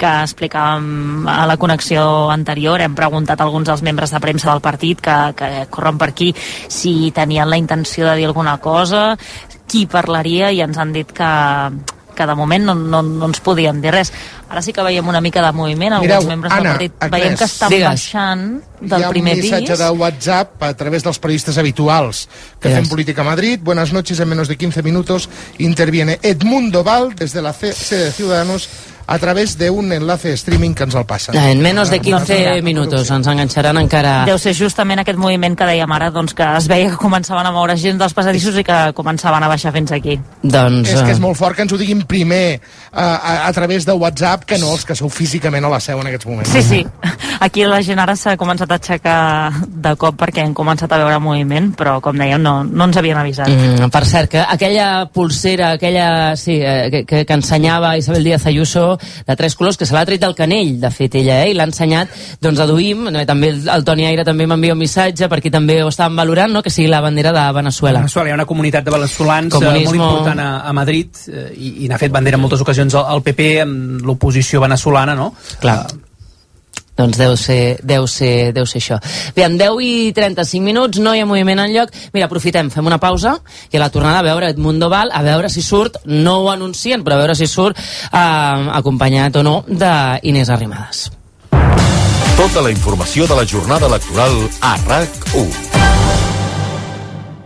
que explicàvem a la connexió anterior. Hem preguntat a alguns dels membres de premsa del partit que, que corren per aquí si tenien la intenció de dir alguna cosa, qui parlaria i ens han dit que, que de moment no, no, no ens podien dir res. Ara sí que veiem una mica de moviment, alguns Mireu, membres Anna, del partit Agnès, veiem que estan digues. baixant del Hi ha primer un missatge pis. de WhatsApp a través dels periodistas habituals que Yes. hacen Política Madrid. Buenas noches, en menos de 15 minutos interviene Edmundo Val desde la C- sede de Ciudadanos a través de un enlace de streaming que ens el passen. En menos de 15 minuts ens enganxaran encara... Deu ser justament aquest moviment que dèiem ara, doncs que es veia que començaven a moure gent dels passadissos i que començaven a baixar fins aquí. Doncs... És que és eh, molt fort que ens ho diguin primer a, a, a través de WhatsApp que no els que sou físicament a la seu en aquests moments. Sí, sí. Aquí la gent ara s'ha començat a aixecar de cop perquè han començat a veure moviment, però com dèiem, no, no ens havien avisat. Mm, per cert, que aquella pulsera, aquella, sí, eh, que, que, que ensenyava Isabel Díaz Ayuso de tres colors, que se l'ha tret del canell, de fet, ella, eh, i l'ha ensenyat, doncs deduïm, eh, també el, el Toni Aire també m'envia un missatge, perquè també ho estàvem valorant, no?, que sigui la bandera de Venezuela. Venezuela hi ha una comunitat de veneçolans eh, Comunismo. molt important a, a Madrid eh, i, i n'ha fet bandera en moltes ocasions el, el PP amb l'oposició venezolana, no? Clar. Doncs deu ser, deu ser, deu ser això. Bé, en 10 i 35 minuts no hi ha moviment enlloc. Mira, aprofitem, fem una pausa i a la tornada a veure Edmundo Val, a veure si surt, no ho anuncien, però a veure si surt eh, acompanyat o no d'Inés Arrimadas. Tota la informació de la jornada electoral a RAC1.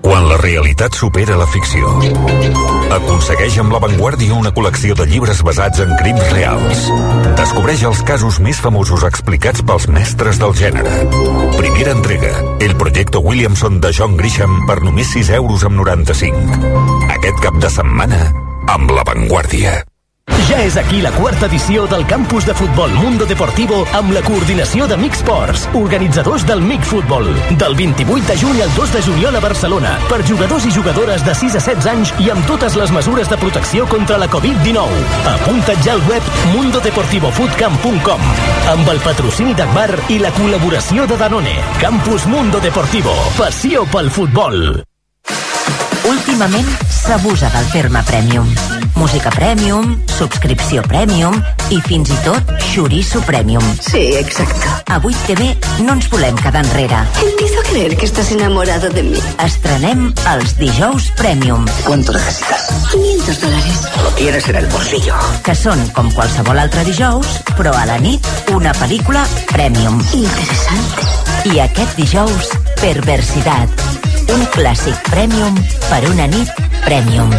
Quan la realitat supera la ficció. Aconsegueix amb l'avantguàrdia una col·lecció de llibres basats en crims reals. Descobreix els casos més famosos explicats pels mestres del gènere. Primera entrega, El projecte Williamson de John Grisham per només 6 euros amb 95. Aquest cap de setmana, amb l'avantguàrdia. Ja és aquí la quarta edició del campus de futbol Mundo Deportivo amb la coordinació de Sports, organitzadors del MIC Futbol. Del 28 de juny al 2 de juliol a Barcelona, per jugadors i jugadores de 6 a 16 anys i amb totes les mesures de protecció contra la Covid-19. Apunta't ja al web mundodeportivofootcamp.com amb el patrocini d'Agbar i la col·laboració de Danone. Campus Mundo Deportivo. Passió pel futbol. Últimament s'abusa del terme premium. Música premium, subscripció premium i fins i tot xoriço premium. Sí, exacto. A 8TV no ens volem quedar enrere. Empiezo a creer que estás enamorado de mí. Estrenem els dijous premium. ¿Cuánto necesitas? 500 dólares. Lo tienes en el bolsillo. Que són com qualsevol altre dijous, però a la nit una pel·lícula premium. Interesante. I aquest dijous, Perversidad. Un clàssic premium per una nit premium.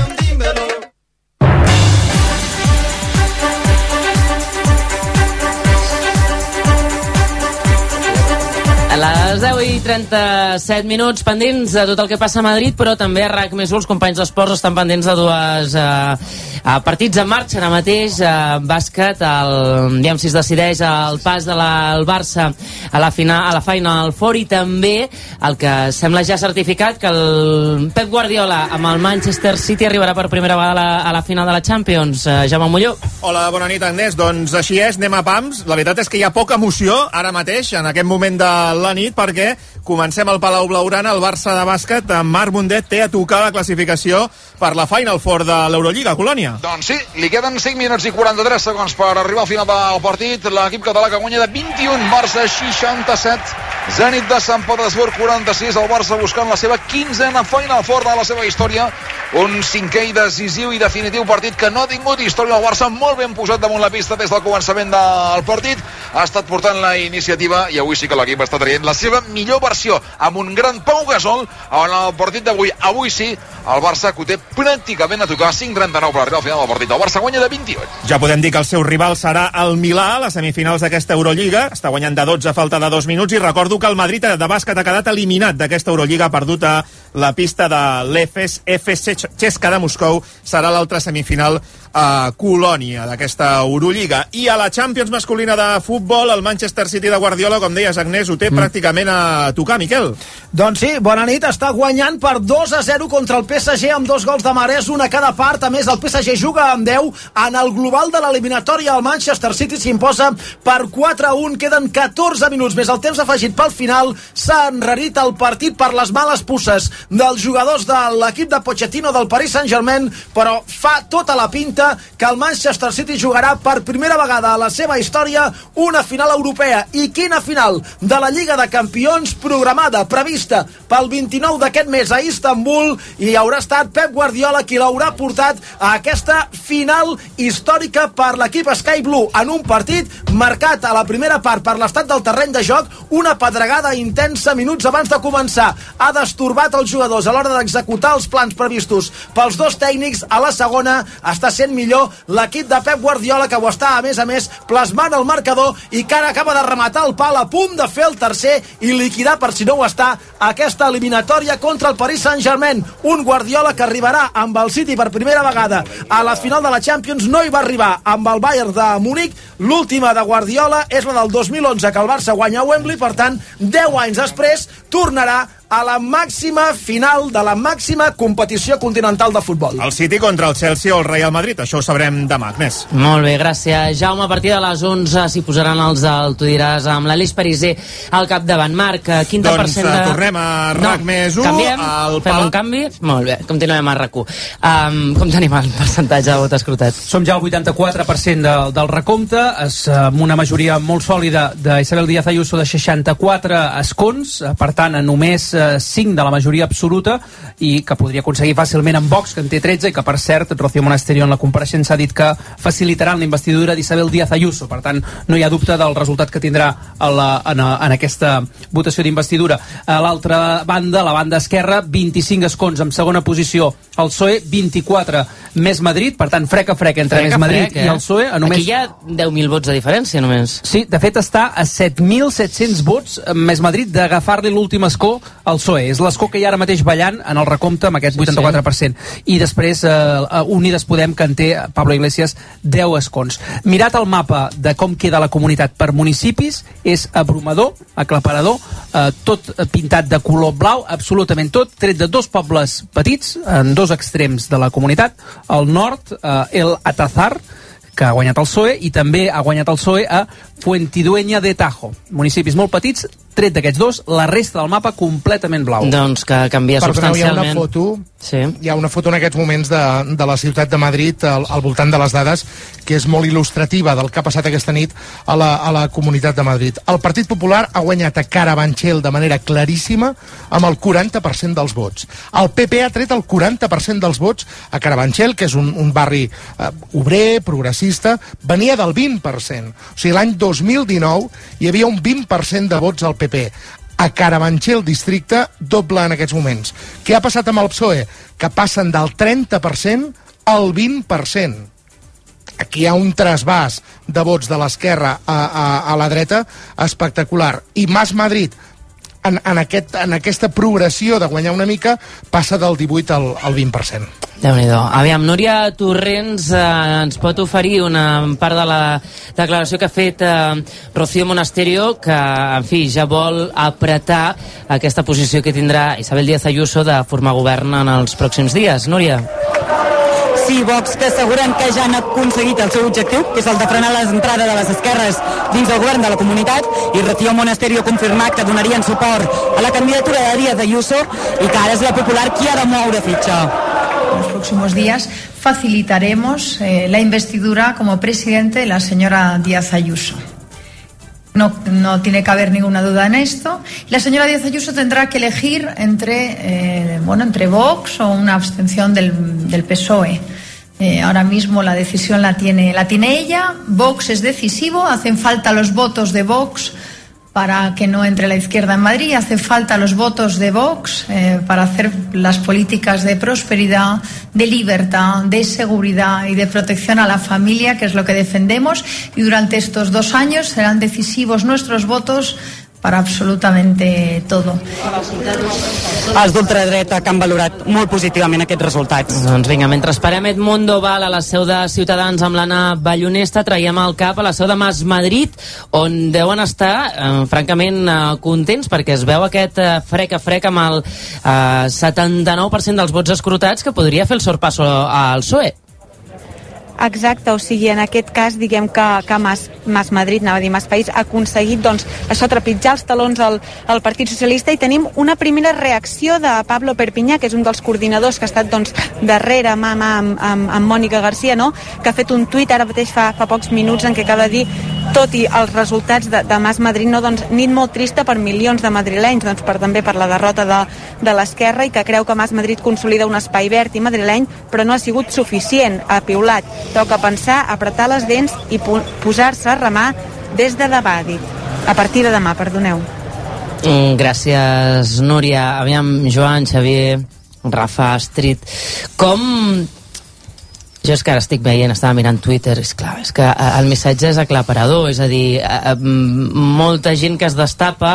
Les 10 i 37 minuts pendents de tot el que passa a Madrid, però també a RAC més els companys d'esports estan pendents de dues eh, partits en marxa ara mateix. Eh, bàsquet, el, diguem si es decideix el pas de la, el Barça a la, final, a la Final Four i també el que sembla ja certificat que el Pep Guardiola amb el Manchester City arribarà per primera vegada a la, a la final de la Champions. Eh, Jaume Molló. Hola, bona nit, Agnès. Doncs així és, anem a pams. La veritat és que hi ha poca emoció ara mateix, en aquest moment de la nit, perquè comencem al Palau Blaugrana, el Barça de bàsquet, amb Marc Mundet té a tocar la classificació per la Final Four de l'Eurolliga, Colònia. Doncs sí, li queden 5 minuts i 43 segons per arribar al final del partit. L'equip català que guanya de 21, Barça 67, Zenit de Sant Petersburg 46, el Barça buscant la seva quinzena Final Four de la seva història. Un cinquè i decisiu i definitiu partit que no ha tingut història el Barça, molt ben posat damunt la pista des del començament del partit. Ha estat portant la iniciativa i avui sí que l'equip està traient la seva millor versió amb un gran Pau Gasol en el partit d'avui. Avui sí, el Barça que ho té pràcticament a tocar 5-39 per arribar al final del partit. El Barça guanya de 28. Ja podem dir que el seu rival serà el Milà a les semifinals d'aquesta Eurolliga. Està guanyant de 12 a falta de 2 minuts i recordo que el Madrid de bàsquet ha quedat eliminat d'aquesta Eurolliga, perdut a la pista de l'EFES FC Xesca de Moscou. Serà l'altra semifinal a Colònia d'aquesta Eurolliga. I a la Champions masculina de futbol, el Manchester City de Guardiola, com deies, Agnès, ho té mm. pràcticament a tocar, Miquel. Doncs sí, bona nit, està guanyant per 2 a 0 contra el PSG amb dos gols de Marès, una a cada part. A més, el PSG juga amb 10. En el global de l'eliminatòria, el Manchester City s'imposa per 4 a 1. Queden 14 minuts més el temps afegit pel final. S'ha enrarit el partit per les males pusses dels jugadors de l'equip de Pochettino del Paris Saint-Germain, però fa tota la pinta que el Manchester City jugarà per primera vegada a la seva història una final europea. I quina final? De la Lliga de Campions programada, prevista pel 29 d'aquest mes a Istanbul i haurà estat Pep Guardiola qui l'haurà portat a aquesta final històrica per l'equip Sky Blue en un partit marcat a la primera part per l'estat del terreny de joc, una pedregada intensa minuts abans de començar. Ha destorbat els jugadors a l'hora d'executar els plans previstos pels dos tècnics. A la segona està sent millor l'equip de Pep Guardiola que ho està, a més a més, plasmant el marcador i que ara acaba de rematar el pal a punt de fer el tercer i liquidar, per si no ho està, aquesta eliminatòria contra el Paris Saint-Germain. Un Guardiola que arribarà amb el City per primera vegada a la final de la Champions no hi va arribar amb el Bayern de Múnich. L'última de Guardiola és la del 2011 que el Barça guanya a Wembley, per tant, 10 anys després tornarà a la màxima final de la màxima competició continental de futbol. El City contra el Chelsea o el Real Madrid, això ho sabrem demà. Més. Molt bé, gràcies. Jaume, a partir de les 11 s'hi posaran els del Tu diràs amb l'Elis Pariser al capdavant. Marc, eh, quin Doncs percent de... eh, tornem a RAC més u, Canviem? al Fem pal- un canvi? Molt bé, continuem a RAC1. Um, com tenim el percentatge de vot escrutat? Som ja al 84% de, del recompte, és, eh, amb una majoria molt sòlida d'Isabel Díaz Ayuso de 64 escons, eh, per tant, a només eh, 5 de la majoria absoluta, i que podria aconseguir fàcilment en Vox, que en té 13, i que, per cert, Rocío Monasterio en la compareixença ha dit que facilitaran la investidura d'Isabel Díaz Ayuso. Per tant, no hi ha dubte del resultat que tindrà a la, en, a, en aquesta votació d'investidura. A l'altra banda, la banda esquerra, 25 escons en segona posició. El PSOE, 24 més Madrid, per tant, frec a frec entre Frec més Madrid frec, eh? i el PSOE. A només... Aquí hi ha 10.000 vots de diferència, només. Sí, de fet està a 7.700 vots més Madrid d'agafar-li l'últim escó al PSOE. És l'escó que hi ha ara mateix ballant en el recompte amb aquest 84%. I després eh, eh, Unides Podem, que en té Pablo Iglesias 10 escons. Mirat el mapa de com queda la comunitat per municipis, és abrumador, aclaparador, eh, tot pintat de color blau, absolutament tot, tret de dos pobles petits, en dos extrems de la comunitat, al nord, eh, el Atazar, que ha guanyat el PSOE, i també ha guanyat el PSOE a Fuentidueña de Tajo. Municipis molt petits, tret d'aquests dos, la resta del mapa completament blau. Doncs que canvia Perdoneu, hi ha una substancialment. foto, sí. hi ha una foto en aquests moments de, de la ciutat de Madrid al, al voltant de les dades que és molt il·lustrativa del que ha passat aquesta nit a la, a la comunitat de Madrid. El Partit Popular ha guanyat a Carabanchel de manera claríssima amb el 40% dels vots. El PP ha tret el 40% dels vots a Carabanchel, que és un, un barri eh, obrer, progressista, venia del 20%. O sigui, l'any 2019 hi havia un 20% de vots al PP a Carabanchel districte doble en aquests moments. Què ha passat amb el PSOE? Que passen del 30% al 20%. Aquí hi ha un trasbàs de vots de l'esquerra a, a, a la dreta espectacular. I Mas Madrid, en, en, aquest, en aquesta progressió de guanyar una mica, passa del 18 al, al 20%. déu nhi Aviam, Núria Torrents eh, ens pot oferir una part de la declaració que ha fet eh, Rocío Monasterio, que, en fi, ja vol apretar aquesta posició que tindrà Isabel Díaz Ayuso de formar govern en els pròxims dies. Núria? Sí, Vox que asseguren que ja han aconseguit el seu objectiu, que és el de frenar l'entrada de les esquerres dins del govern de la comunitat, i Rocío Monasterio ha confirmat que donarien suport a la candidatura de Díaz Ayuso i que ara és la popular qui ha de moure fitxa. Los próximos días facilitaremos eh, la investidura como presidente de la señora Díaz Ayuso. No, no tiene que haber ninguna duda en esto. La señora Díaz Ayuso tendrá que elegir entre, eh, bueno, entre Vox o una abstención del, PSOE. Eh, ahora mismo la decisión la tiene, la tiene ella. Vox es decisivo. Hacen falta los votos de Vox para que no entre la izquierda en Madrid. Hacen falta los votos de Vox eh, para hacer las políticas de prosperidad, de libertad, de seguridad y de protección a la familia, que es lo que defendemos. Y durante estos dos años serán decisivos nuestros votos para absolutamente todo. Els d'ultradreta que han valorat molt positivament aquests resultats. Doncs vinga, mentre esperem Edmundo Val a la seu de Ciutadans amb l'Anna Ballonesta, traiem el cap a la seu de Mas Madrid, on deuen estar, eh, francament, eh, contents, perquè es veu aquest eh, frec a frec amb el eh, 79% dels vots escrutats que podria fer el sorpasso al PSOE. Exacte, o sigui, en aquest cas, diguem que, que Mas, Mas Madrid, anava a dir Mas País, ha aconseguit, doncs, això, trepitjar els talons al, al Partit Socialista i tenim una primera reacció de Pablo Perpinyà, que és un dels coordinadors que ha estat, doncs, darrere mà mà amb, amb, amb Mònica Garcia, no?, que ha fet un tuit ara mateix fa, fa pocs minuts en què acaba de dir tot i els resultats de, de Mas Madrid, no, doncs, nit molt trista per milions de madrilenys, doncs, per, també per la derrota de, de l'esquerra i que creu que Mas Madrid consolida un espai verd i madrileny, però no ha sigut suficient, ha piulat. Toca pensar, apretar les dents i posar-se a remar des de demà, dit. A partir de demà, perdoneu. Mm, gràcies, Núria. Aviam, Joan, Xavier, Rafa, Astrid, com jo és que ara estic veient, estava mirant Twitter, és clar, és que eh, el missatge és aclaparador, és a dir, eh, eh, molta gent que es destapa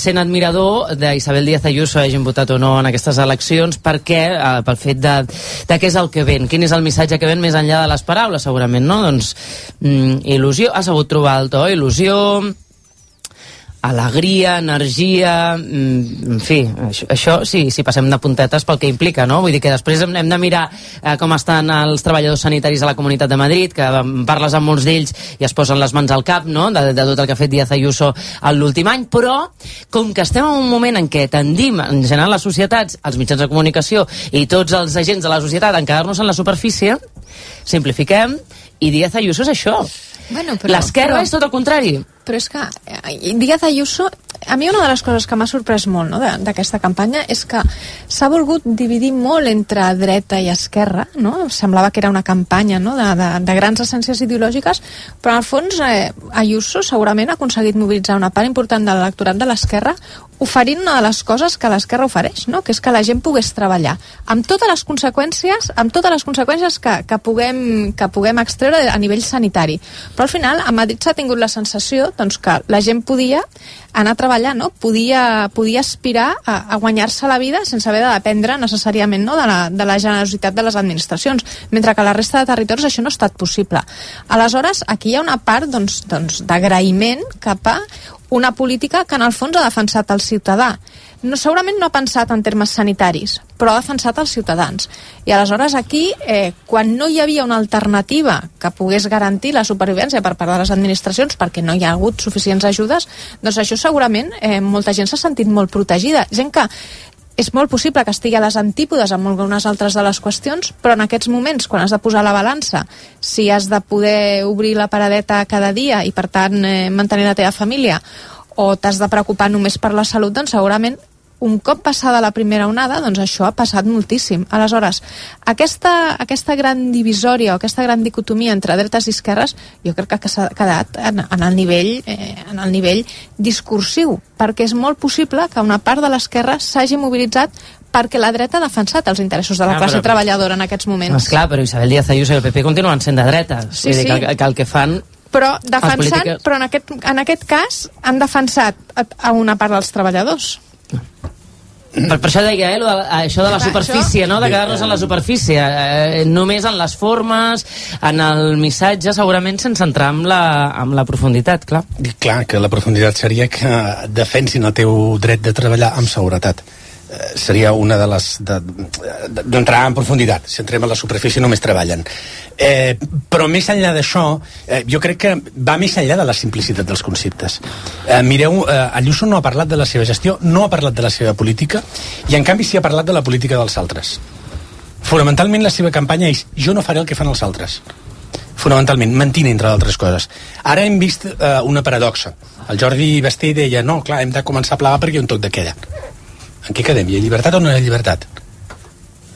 sent admirador d'Isabel Díaz Ayuso, hagin votat o no en aquestes eleccions, perquè, pel fet de, de què és el que ven, quin és el missatge que ven més enllà de les paraules, segurament, no? Doncs, mm, il·lusió, ha sabut trobar el to, il·lusió, alegria, energia, mm, en fi, això, això sí, si passem de puntetes pel que implica, no? Vull dir que després hem, hem de mirar eh, com estan els treballadors sanitaris a la Comunitat de Madrid, que parles amb molts d'ells i es posen les mans al cap, no?, de, de tot el que ha fet Díaz Ayuso l'últim any, però com que estem en un moment en què tendim, en general les societats, els mitjans de comunicació i tots els agents de la societat en quedar-nos en la superfície, simplifiquem, i Díaz Ayuso és això. Bueno, L'esquerra però- és tot el contrari. Però és que eh, Díaz Ayuso, a mi una de les coses que m'ha sorprès molt no, d'aquesta campanya és que s'ha volgut dividir molt entre dreta i esquerra, no? Semblava que era una campanya no, de, de, de grans essències ideològiques, però al fons eh, Ayuso segurament ha aconseguit mobilitzar una part important de l'electorat de l'esquerra oferint una de les coses que l'esquerra ofereix, no? que és que la gent pogués treballar amb totes les conseqüències amb totes les conseqüències que, que, puguem, que puguem extreure a nivell sanitari. Però al final a Madrid s'ha tingut la sensació doncs, que la gent podia anar a treballar, no? podia, podia aspirar a, a guanyar-se la vida sense haver de dependre necessàriament no? de, la, de la generositat de les administracions, mentre que la resta de territoris això no ha estat possible. Aleshores, aquí hi ha una part doncs, doncs, d'agraïment cap a una política que en el fons ha defensat el ciutadà. No, segurament no ha pensat en termes sanitaris, però ha defensat els ciutadans. I aleshores aquí, eh, quan no hi havia una alternativa que pogués garantir la supervivència per part de les administracions perquè no hi ha hagut suficients ajudes, doncs això segurament eh, molta gent s'ha sentit molt protegida. Gent que és molt possible que estigui a les antípodes amb algunes altres de les qüestions, però en aquests moments, quan has de posar la balança, si has de poder obrir la paradeta cada dia i, per tant, eh, mantenir la teva família, o t'has de preocupar només per la salut, doncs segurament un cop passada la primera onada, doncs això ha passat moltíssim. Aleshores, aquesta, aquesta gran divisòria o aquesta gran dicotomia entre dretes i esquerres jo crec que s'ha quedat en, en, el nivell, eh, en el nivell discursiu, perquè és molt possible que una part de l'esquerra s'hagi mobilitzat perquè la dreta ha defensat els interessos de la Ah, classe però- treballadora en aquests moments. Esclar, però Isabel Díaz Ayuso i el PP continuen sent de dreta. Sí, Vull dir sí. que, que el que fan... Però defensant, polítiques- però en aquest, en aquest cas han defensat a, a una part dels treballadors. Per, per això deia, eh, això de la superfície, no? de quedar-nos en la superfície. Eh, només en les formes, en el missatge, segurament sense entrar en la, en la profunditat, clar. I clar, que la profunditat seria que defensin el teu dret de treballar amb seguretat. Eh, seria una de les... de- de- d'entrar en profunditat. Si entrem a la superfície només treballen. Eh, però més enllà d'això, eh, jo crec que va més enllà de la simplicitat dels conceptes. Eh, mireu, eh, Ayuso no ha parlat de la seva gestió, no ha parlat de la seva política, i en canvi sí ha parlat de la política dels altres. Fonamentalment la seva campanya és jo no faré el que fan els altres fonamentalment, mentint entre d'altres coses. Ara hem vist eh, una paradoxa. El Jordi Basté deia, no, clar, hem de començar a plegar perquè hi ha un toc de queda. En què quedem? Hi ha llibertat o no hi ha llibertat?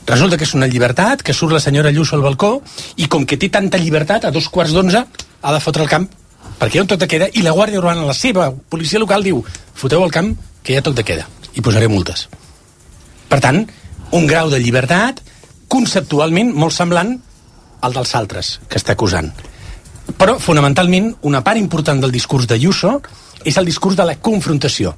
Resulta que és una llibertat, que surt la senyora Lluço al balcó i com que té tanta llibertat, a dos quarts d'onze ha de fotre el camp perquè hi ha un toc de queda i la Guàrdia Urbana, la seva policia local, diu foteu el camp que hi ha toc de queda i posaré multes. Per tant, un grau de llibertat conceptualment molt semblant al dels altres que està acusant. Però, fonamentalment, una part important del discurs de Ayuso és el discurs de la confrontació.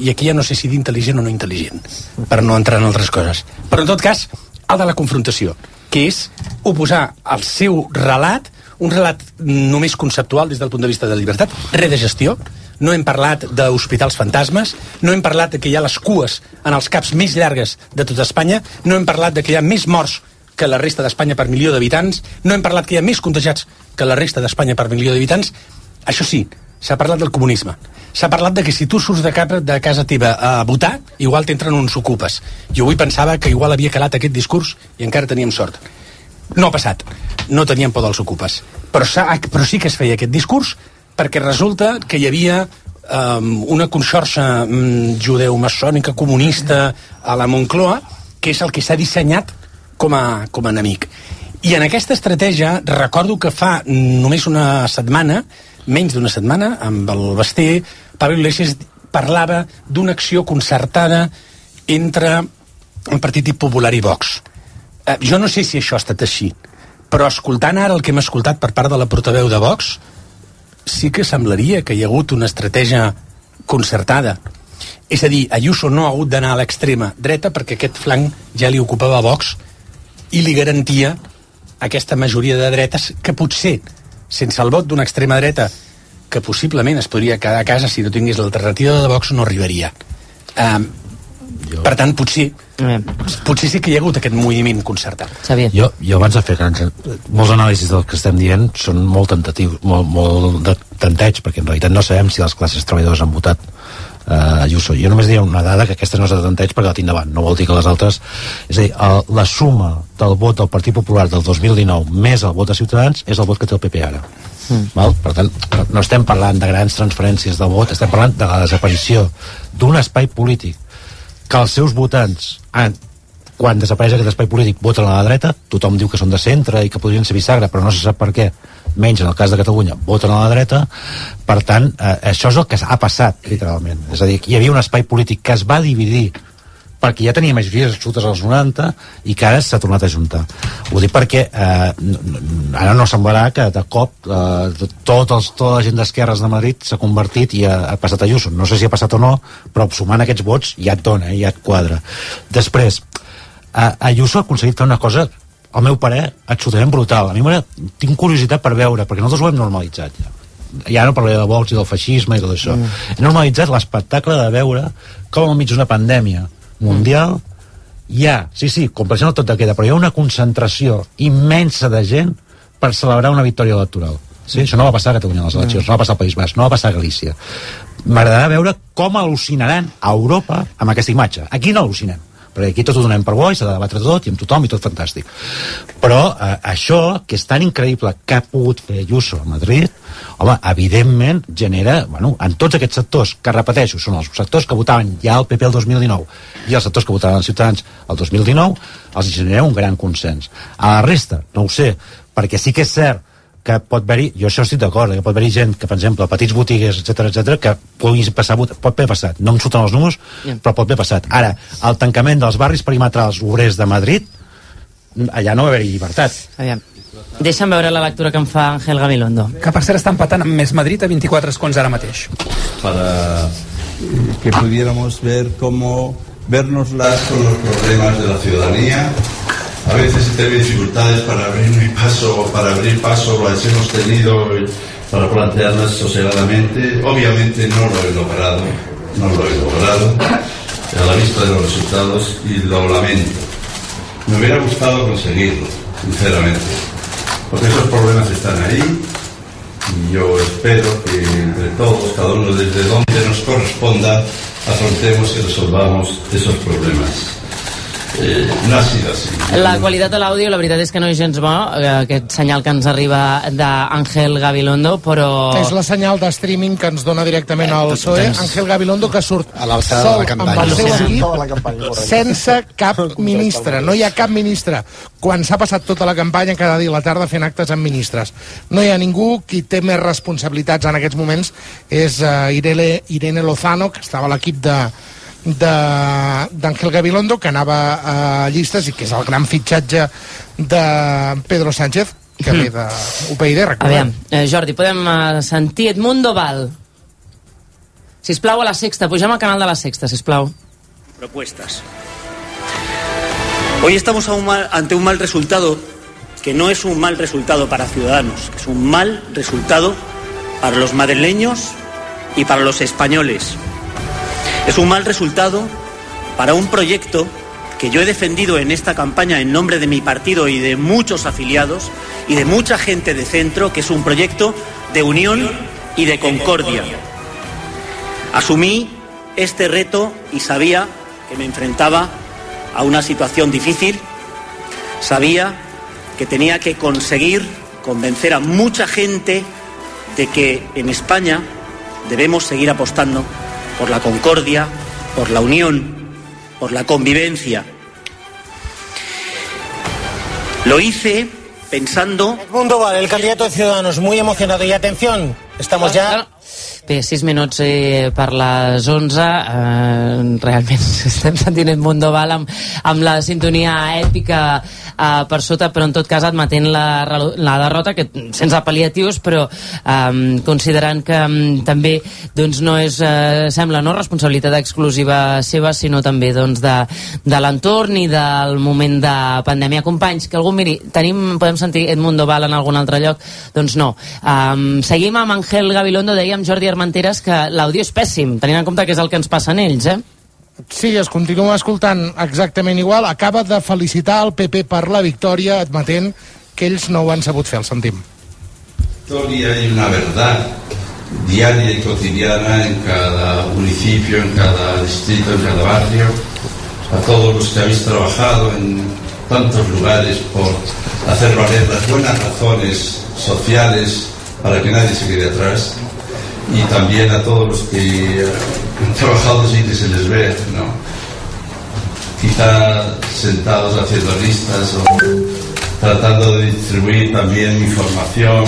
I aquí ja no sé si d'intel·ligent o no intel·ligent, per no entrar en altres coses. Però, en tot cas, el de la confrontació, que és oposar al seu relat, un relat només conceptual des del punt de vista de la llibertat, res de gestió, no hem parlat d'hospitals fantasmes, no hem parlat de que hi ha les cues en els caps més llargues de tota Espanya, no hem parlat de que hi ha més morts que la resta d'Espanya per milió d'habitants, no hem parlat que hi ha més contagiats que la resta d'Espanya per milió d'habitants, això sí, s'ha parlat del comunisme. S'ha parlat de que si tu surts de, cap, de casa teva a votar, igual t'entren uns ocupes. Jo avui pensava que igual havia calat aquest discurs i encara teníem sort. No ha passat. No teníem por dels ocupes. Però, però sí que es feia aquest discurs perquè resulta que hi havia um, una conxorxa um, judeu-maçònica comunista a la Moncloa que és el que s'ha dissenyat com a, com a enemic. I en aquesta estratègia recordo que fa només una setmana, menys d'una setmana, amb el Basté, Pablo Iglesias parlava d'una acció concertada entre el Partit Popular i Vox. Eh, jo no sé si això ha estat així, però escoltant ara el que hem escoltat per part de la portaveu de Vox, sí que semblaria que hi ha hagut una estratègia concertada. És a dir, Ayuso no ha hagut d'anar a l'extrema dreta perquè aquest flanc ja li ocupava Vox i li garantia aquesta majoria de dretes que potser, sense el vot d'una extrema dreta que possiblement es podria quedar a casa si no tingués l'alternativa de Vox, no arribaria. Um, jo... Per tant, potser, potser sí que hi ha hagut aquest moviment concertat. Xavier. Jo, jo abans de fer grans, molts anàlisis del que estem dient són molt tentatius, molt, molt de tanteig, perquè en realitat no sabem si les classes treballadores han votat uh, Ayuso. Jo només diria una dada que aquesta no és de tanteig perquè la tinc davant, no vol dir que les altres... És a dir, el, la suma del vot del Partit Popular del 2019 més el vot de Ciutadans és el vot que té el PP ara. Mm. Val? Per tant, no estem parlant de grans transferències de vot, estem parlant de la desaparició d'un espai polític que els seus votants han, quan desapareix aquest espai polític voten a la dreta, tothom diu que són de centre i que podrien ser bisagra, però no se sap per què menys en el cas de Catalunya, voten a la dreta per tant, eh, això és el que ha passat literalment, és a dir, hi havia un espai polític que es va dividir perquè ja tenia majories absolutes als 90 i que ara s'ha tornat a juntar. Ho dic perquè eh, ara no semblarà que de cop eh, tot els, tota la gent d'esquerres de Madrid s'ha convertit i ha, ha passat a Ayuso. No sé si ha passat o no, però sumant aquests vots ja et dona, eh, ja et quadra. Després, eh, Ayuso ha aconseguit fer una cosa al meu parer, absolutament brutal. A mi tinc curiositat per veure, perquè nosaltres ho hem normalitzat ja. Ja no parlaré de Vox i del feixisme i tot això. Mm. He normalitzat l'espectacle de veure com enmig d'una pandèmia mundial mm. hi ha, sí, sí, compleixen el tot de queda, però hi ha una concentració immensa de gent per celebrar una victòria electoral. Sí, això no va passar a Catalunya en les eleccions, mm. no va passar al País Basc, no va passar a Galícia. M'agradarà veure com al·lucinaran a Europa amb aquesta imatge. Aquí no al·lucinem perquè aquí tot ho donem per bo i s'ha de debatre tot i amb tothom i tot fantàstic. Però eh, això que és tan increïble que ha pogut fer Ayuso a Madrid home, evidentment genera bueno, en tots aquests sectors que repeteixo són els sectors que votaven ja el PP el 2019 i els sectors que votaven els ciutadans el 2019 els genera un gran consens. A la resta, no ho sé perquè sí que és cert que pot haver-hi, jo això estic d'acord, que pot haver-hi gent que, per exemple, petits botigues, etc etc que pugui passar, pot haver passat, no em surten els números, yeah. però pot haver passat. Ara, el tancament dels barris perimetrals obrers de Madrid, allà no va haver-hi llibertat. Aviam. Deixa'm veure la lectura que em fa Ángel Gabilondo. Que per cert està empatant amb Més Madrid a 24 escons ara mateix. Para que pudiéramos ver cómo vernoslas con los problemas de la ciudadanía A veces he tenido dificultades para abrir mi paso, para abrir paso, las hemos tenido para plantearlas sosegadamente. Obviamente no lo he logrado, no lo he logrado a la vista de los resultados y lo lamento. Me hubiera gustado conseguirlo, sinceramente, porque esos problemas están ahí y yo espero que entre todos, cada uno desde donde nos corresponda, afrontemos y resolvamos esos problemas. Eh, así. La qualitat de l'àudio, la veritat és que no és gens bo, eh, aquest senyal que ens arriba d'Àngel Gabilondo, però... És la senyal de streaming que ens dona directament al PSOE, Àngel Gabilondo, que surt a l'alçada de la campanya. amb el seu equip, sense cap ministre. No hi ha cap ministre. Quan s'ha passat tota la campanya, cada dia a la tarda fent actes amb ministres. No hi ha ningú qui té més responsabilitats en aquests moments és uh, Irene, Irene Lozano, que estava a l'equip de, d'Àngel Gabilondo, que anava a llistes i que és el gran fitxatge de Pedro Sánchez, que ve de UPyD, Aviam, eh, Jordi, podem uh, sentir Edmundo Val. Sisplau, a la sexta, pugem al canal de la sexta, sisplau. Propuestas. Hoy estamos un mal, ante un mal resultado que no es un mal resultado para Ciudadanos, es un mal resultado para los madrileños y para los españoles. Es un mal resultado para un proyecto que yo he defendido en esta campaña en nombre de mi partido y de muchos afiliados y de mucha gente de centro, que es un proyecto de unión y de concordia. Asumí este reto y sabía que me enfrentaba a una situación difícil, sabía que tenía que conseguir convencer a mucha gente de que en España debemos seguir apostando por la concordia, por la unión, por la convivencia. Lo hice pensando... Mundo Val, el candidato de Ciudadanos, muy emocionado. Y atención, estamos ya... Bé, 6 minuts eh, per les 11. Eh, realment estem sentint el Mondoval amb, amb la sintonia èpica eh, per sota, però en tot cas admetent la, la derrota, que sense pal·liatius, però eh, considerant que eh, també doncs, no és, eh, sembla, no responsabilitat exclusiva seva, sinó també doncs, de, de l'entorn i del moment de pandèmia. Companys, que algú miri, tenim, podem sentir Edmundo Val en algun altre lloc? Doncs no. Eh, seguim amb Ángel Gabilondo, dèiem Jordi Armenteres que l'àudio és pèssim, tenint en compte que és el que ens passa en ells, eh? Sí, es continua escoltant exactament igual. Acaba de felicitar el PP per la victòria, admetent que ells no ho han sabut fer, el sentim. historia y una verdad diaria y cotidiana en cada municipio, en cada distrito, en cada barrio. A todos los que habéis trabajado en tantos lugares por hacer valer las buenas razones sociales para que nadie se quede atrás. Y también a todos los que han trabajado sin que se les vea, ¿no? Quizá sentados haciendo listas o tratando de distribuir también información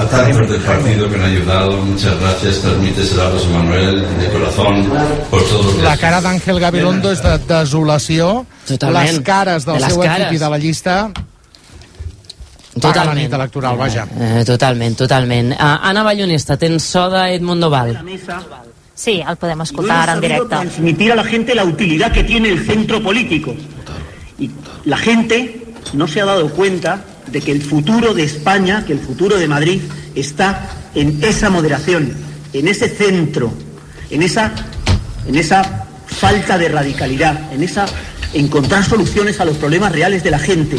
a tantos del partido que han ayudado. Muchas gracias. Transmítesela a José Manuel de corazón por todos los La cara d'Àngel Gabilondo és de desolació. Totalment. Les cares del De seu cares. equip i de la llista paga la nit electoral, vaja. Eh, totalment, totalment. Uh, Anna Ballonesta, tens so d'Edmundo Val. Sí, el podem escoltar ara en directe. transmitir a la gente la utilidad que tiene el centro político. Y la gente no se ha dado cuenta de que el futuro de España, que el futuro de Madrid, está en esa moderación, en ese centro, en esa, en esa falta de radicalidad, en esa encontrar soluciones a los problemas reales de la gente.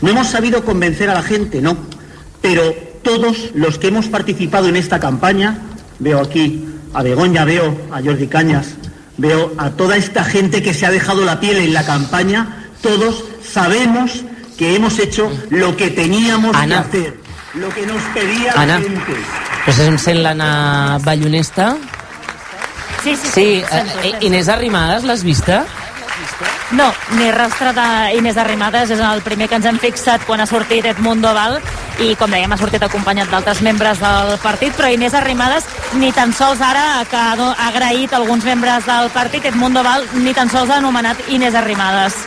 No hemos sabido convencer a la gente, no, pero todos los que hemos participado en esta campaña, veo aquí a Begoña, veo a Jordi Cañas, veo a toda esta gente que se ha dejado la piel en la campaña, todos sabemos que hemos hecho lo que teníamos Ana. que hacer, lo que nos pedía Ana. la gente. Si em sent l'Anna Ballonesta. Sí, sí, Sí, eh, Inés Arrimadas, l'has vista? No, ni rastre d'Inés Arrimadas és el primer que ens hem fixat quan ha sortit Edmundo Val i com dèiem ha sortit acompanyat d'altres membres del partit però Inés Arrimadas ni tan sols ara que ha agraït alguns membres del partit Edmundo Val ni tan sols ha anomenat Inés Arrimadas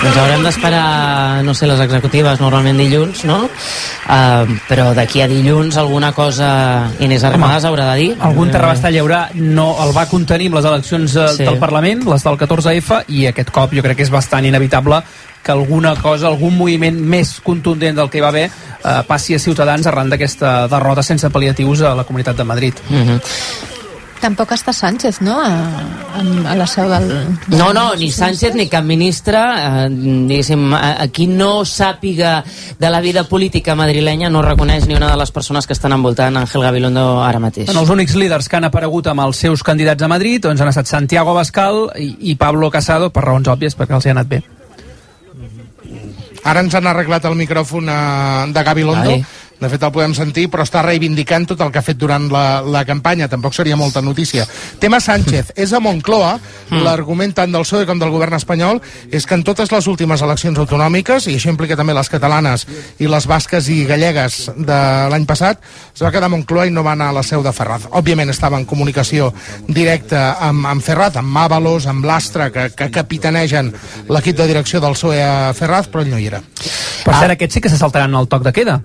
Doncs haurem d'esperar, no sé, les executives normalment dilluns, no? Uh, però d'aquí a dilluns alguna cosa Inés Arrimadas haurà de dir. Algun terrabastall hi haurà, no el va contenir amb les eleccions eh, Sí. del Parlament, les del 14F, i aquest cop jo crec que és bastant inevitable que alguna cosa, algun moviment més contundent del que hi va haver eh, passi a Ciutadans arran d'aquesta derrota sense pal·liatius a la Comunitat de Madrid. Mm -hmm. Tampoc està Sánchez, no?, a, a, a la seu del... No, no, ni Sánchez ni cap ministre, eh, diguéssim, a, a qui no sàpiga de la vida política madrilenya no reconeix ni una de les persones que estan envoltant Ángel Gabilondo ara mateix. Bueno, els únics líders que han aparegut amb els seus candidats a Madrid doncs han estat Santiago Abascal i, i Pablo Casado, per raons òbvies, perquè els hi ha anat bé. Ara ens han arreglat el micròfon eh, de Gabilondo. Ai. De fet, el podem sentir, però està reivindicant tot el que ha fet durant la, la campanya. Tampoc seria molta notícia. Tema Sánchez. és a Moncloa. L'argument tant del PSOE com del govern espanyol és que en totes les últimes eleccions autonòmiques, i això implica també les catalanes i les basques i gallegues de l'any passat, es va quedar a Moncloa i no va anar a la seu de Ferraz. Òbviament estava en comunicació directa amb, amb Ferraz, amb Mávalos, amb l'Astra, que, que capitanegen l'equip de direcció del PSOE a Ferraz, però ell no hi era. Per cert, aquests sí que se saltaran el toc de queda.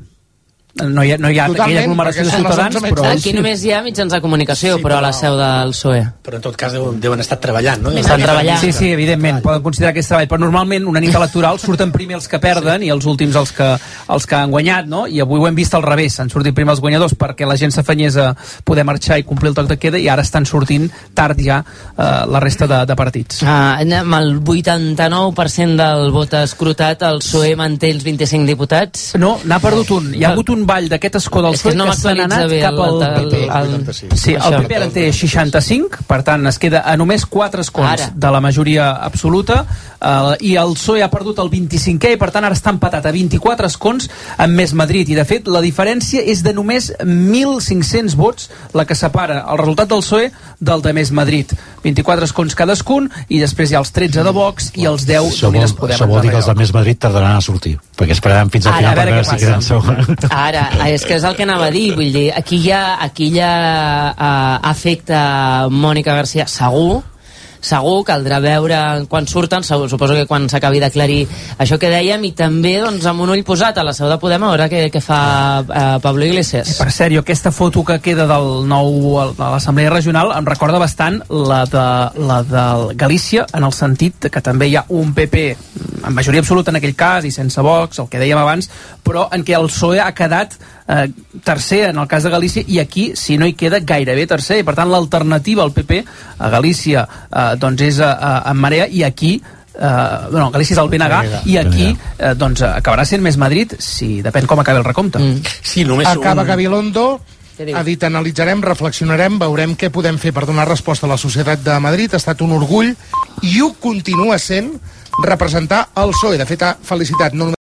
No hi ha, no hi ha Totalment, aquella aglomeració de ciutadans, 11 però... Aquí només hi ha mitjans de comunicació, Sí, però a la però- seu del PSOE. Però en tot cas deuen, deuen estar treballant, no? Estan treballant. Sí, sí, evidentment, poden considerar que és treball, però normalment una nit electoral surten primer els que perden i els últims els que, els que han guanyat, no? I avui ho hem vist al revés, han sortit primer els guanyadors perquè la gent s'afanyés a poder marxar i complir el toc de queda i ara estan sortint tard ja eh, la resta de, de partits. Ah, amb el 89% del vot escrutat, el PSOE manté els 25 diputats. No, n'ha perdut un. Hi ha hagut un ball d'aquest escó del És que PSOE no que s'ha anat bé cap al... el- el- el- el- Sí, el. PP ara té 65, per tant es queda a només 4 escons Ara. de la majoria absoluta. Eh, i el PSOE ha perdut el 25è i per tant ara està empatat a 24 escons amb Més Madrid. I de fet la diferència és de només 1.500 vots la que separa. El resultat del PSOE del de Més Madrid 24 escons cadascun i després hi ha els 13 de Vox i els 10 Això vol, d'Unides Podem això vol dir que els de. Més Madrid tardaran a sortir, perquè esperaran fins al final a per veure si queden segons. Ara, és que és el que anava a dir, vull dir, aquí ha, aquí ha uh, afecta Mònica Garcia, segur, segur, caldrà veure quan surten, suposo que quan s'acabi d'aclarir això que dèiem, i també doncs, amb un ull posat a la seu de Podem a veure què, què fa uh, Pablo Iglesias. Per cert, jo aquesta foto que queda del nou de l'Assemblea Regional em recorda bastant la de, la de Galícia, en el sentit que també hi ha un PP en majoria absoluta en aquell cas i sense Vox, el que dèiem abans, però en què el PSOE ha quedat eh, tercer en el cas de Galícia i aquí, si no hi queda, gairebé tercer. I per tant, l'alternativa al PP a Galícia eh, doncs és a, a, en Marea i aquí Uh, no, Galícia és el BNG i aquí uh, doncs, acabarà sent més Madrid si depèn com acabi el recompte mm. Sí, només Acaba un... Gabilondo, ha dit analitzarem, reflexionarem, veurem què podem fer per donar resposta a la societat de Madrid. Ha estat un orgull i ho continua sent representar el PSOE. De fet, ha felicitat no només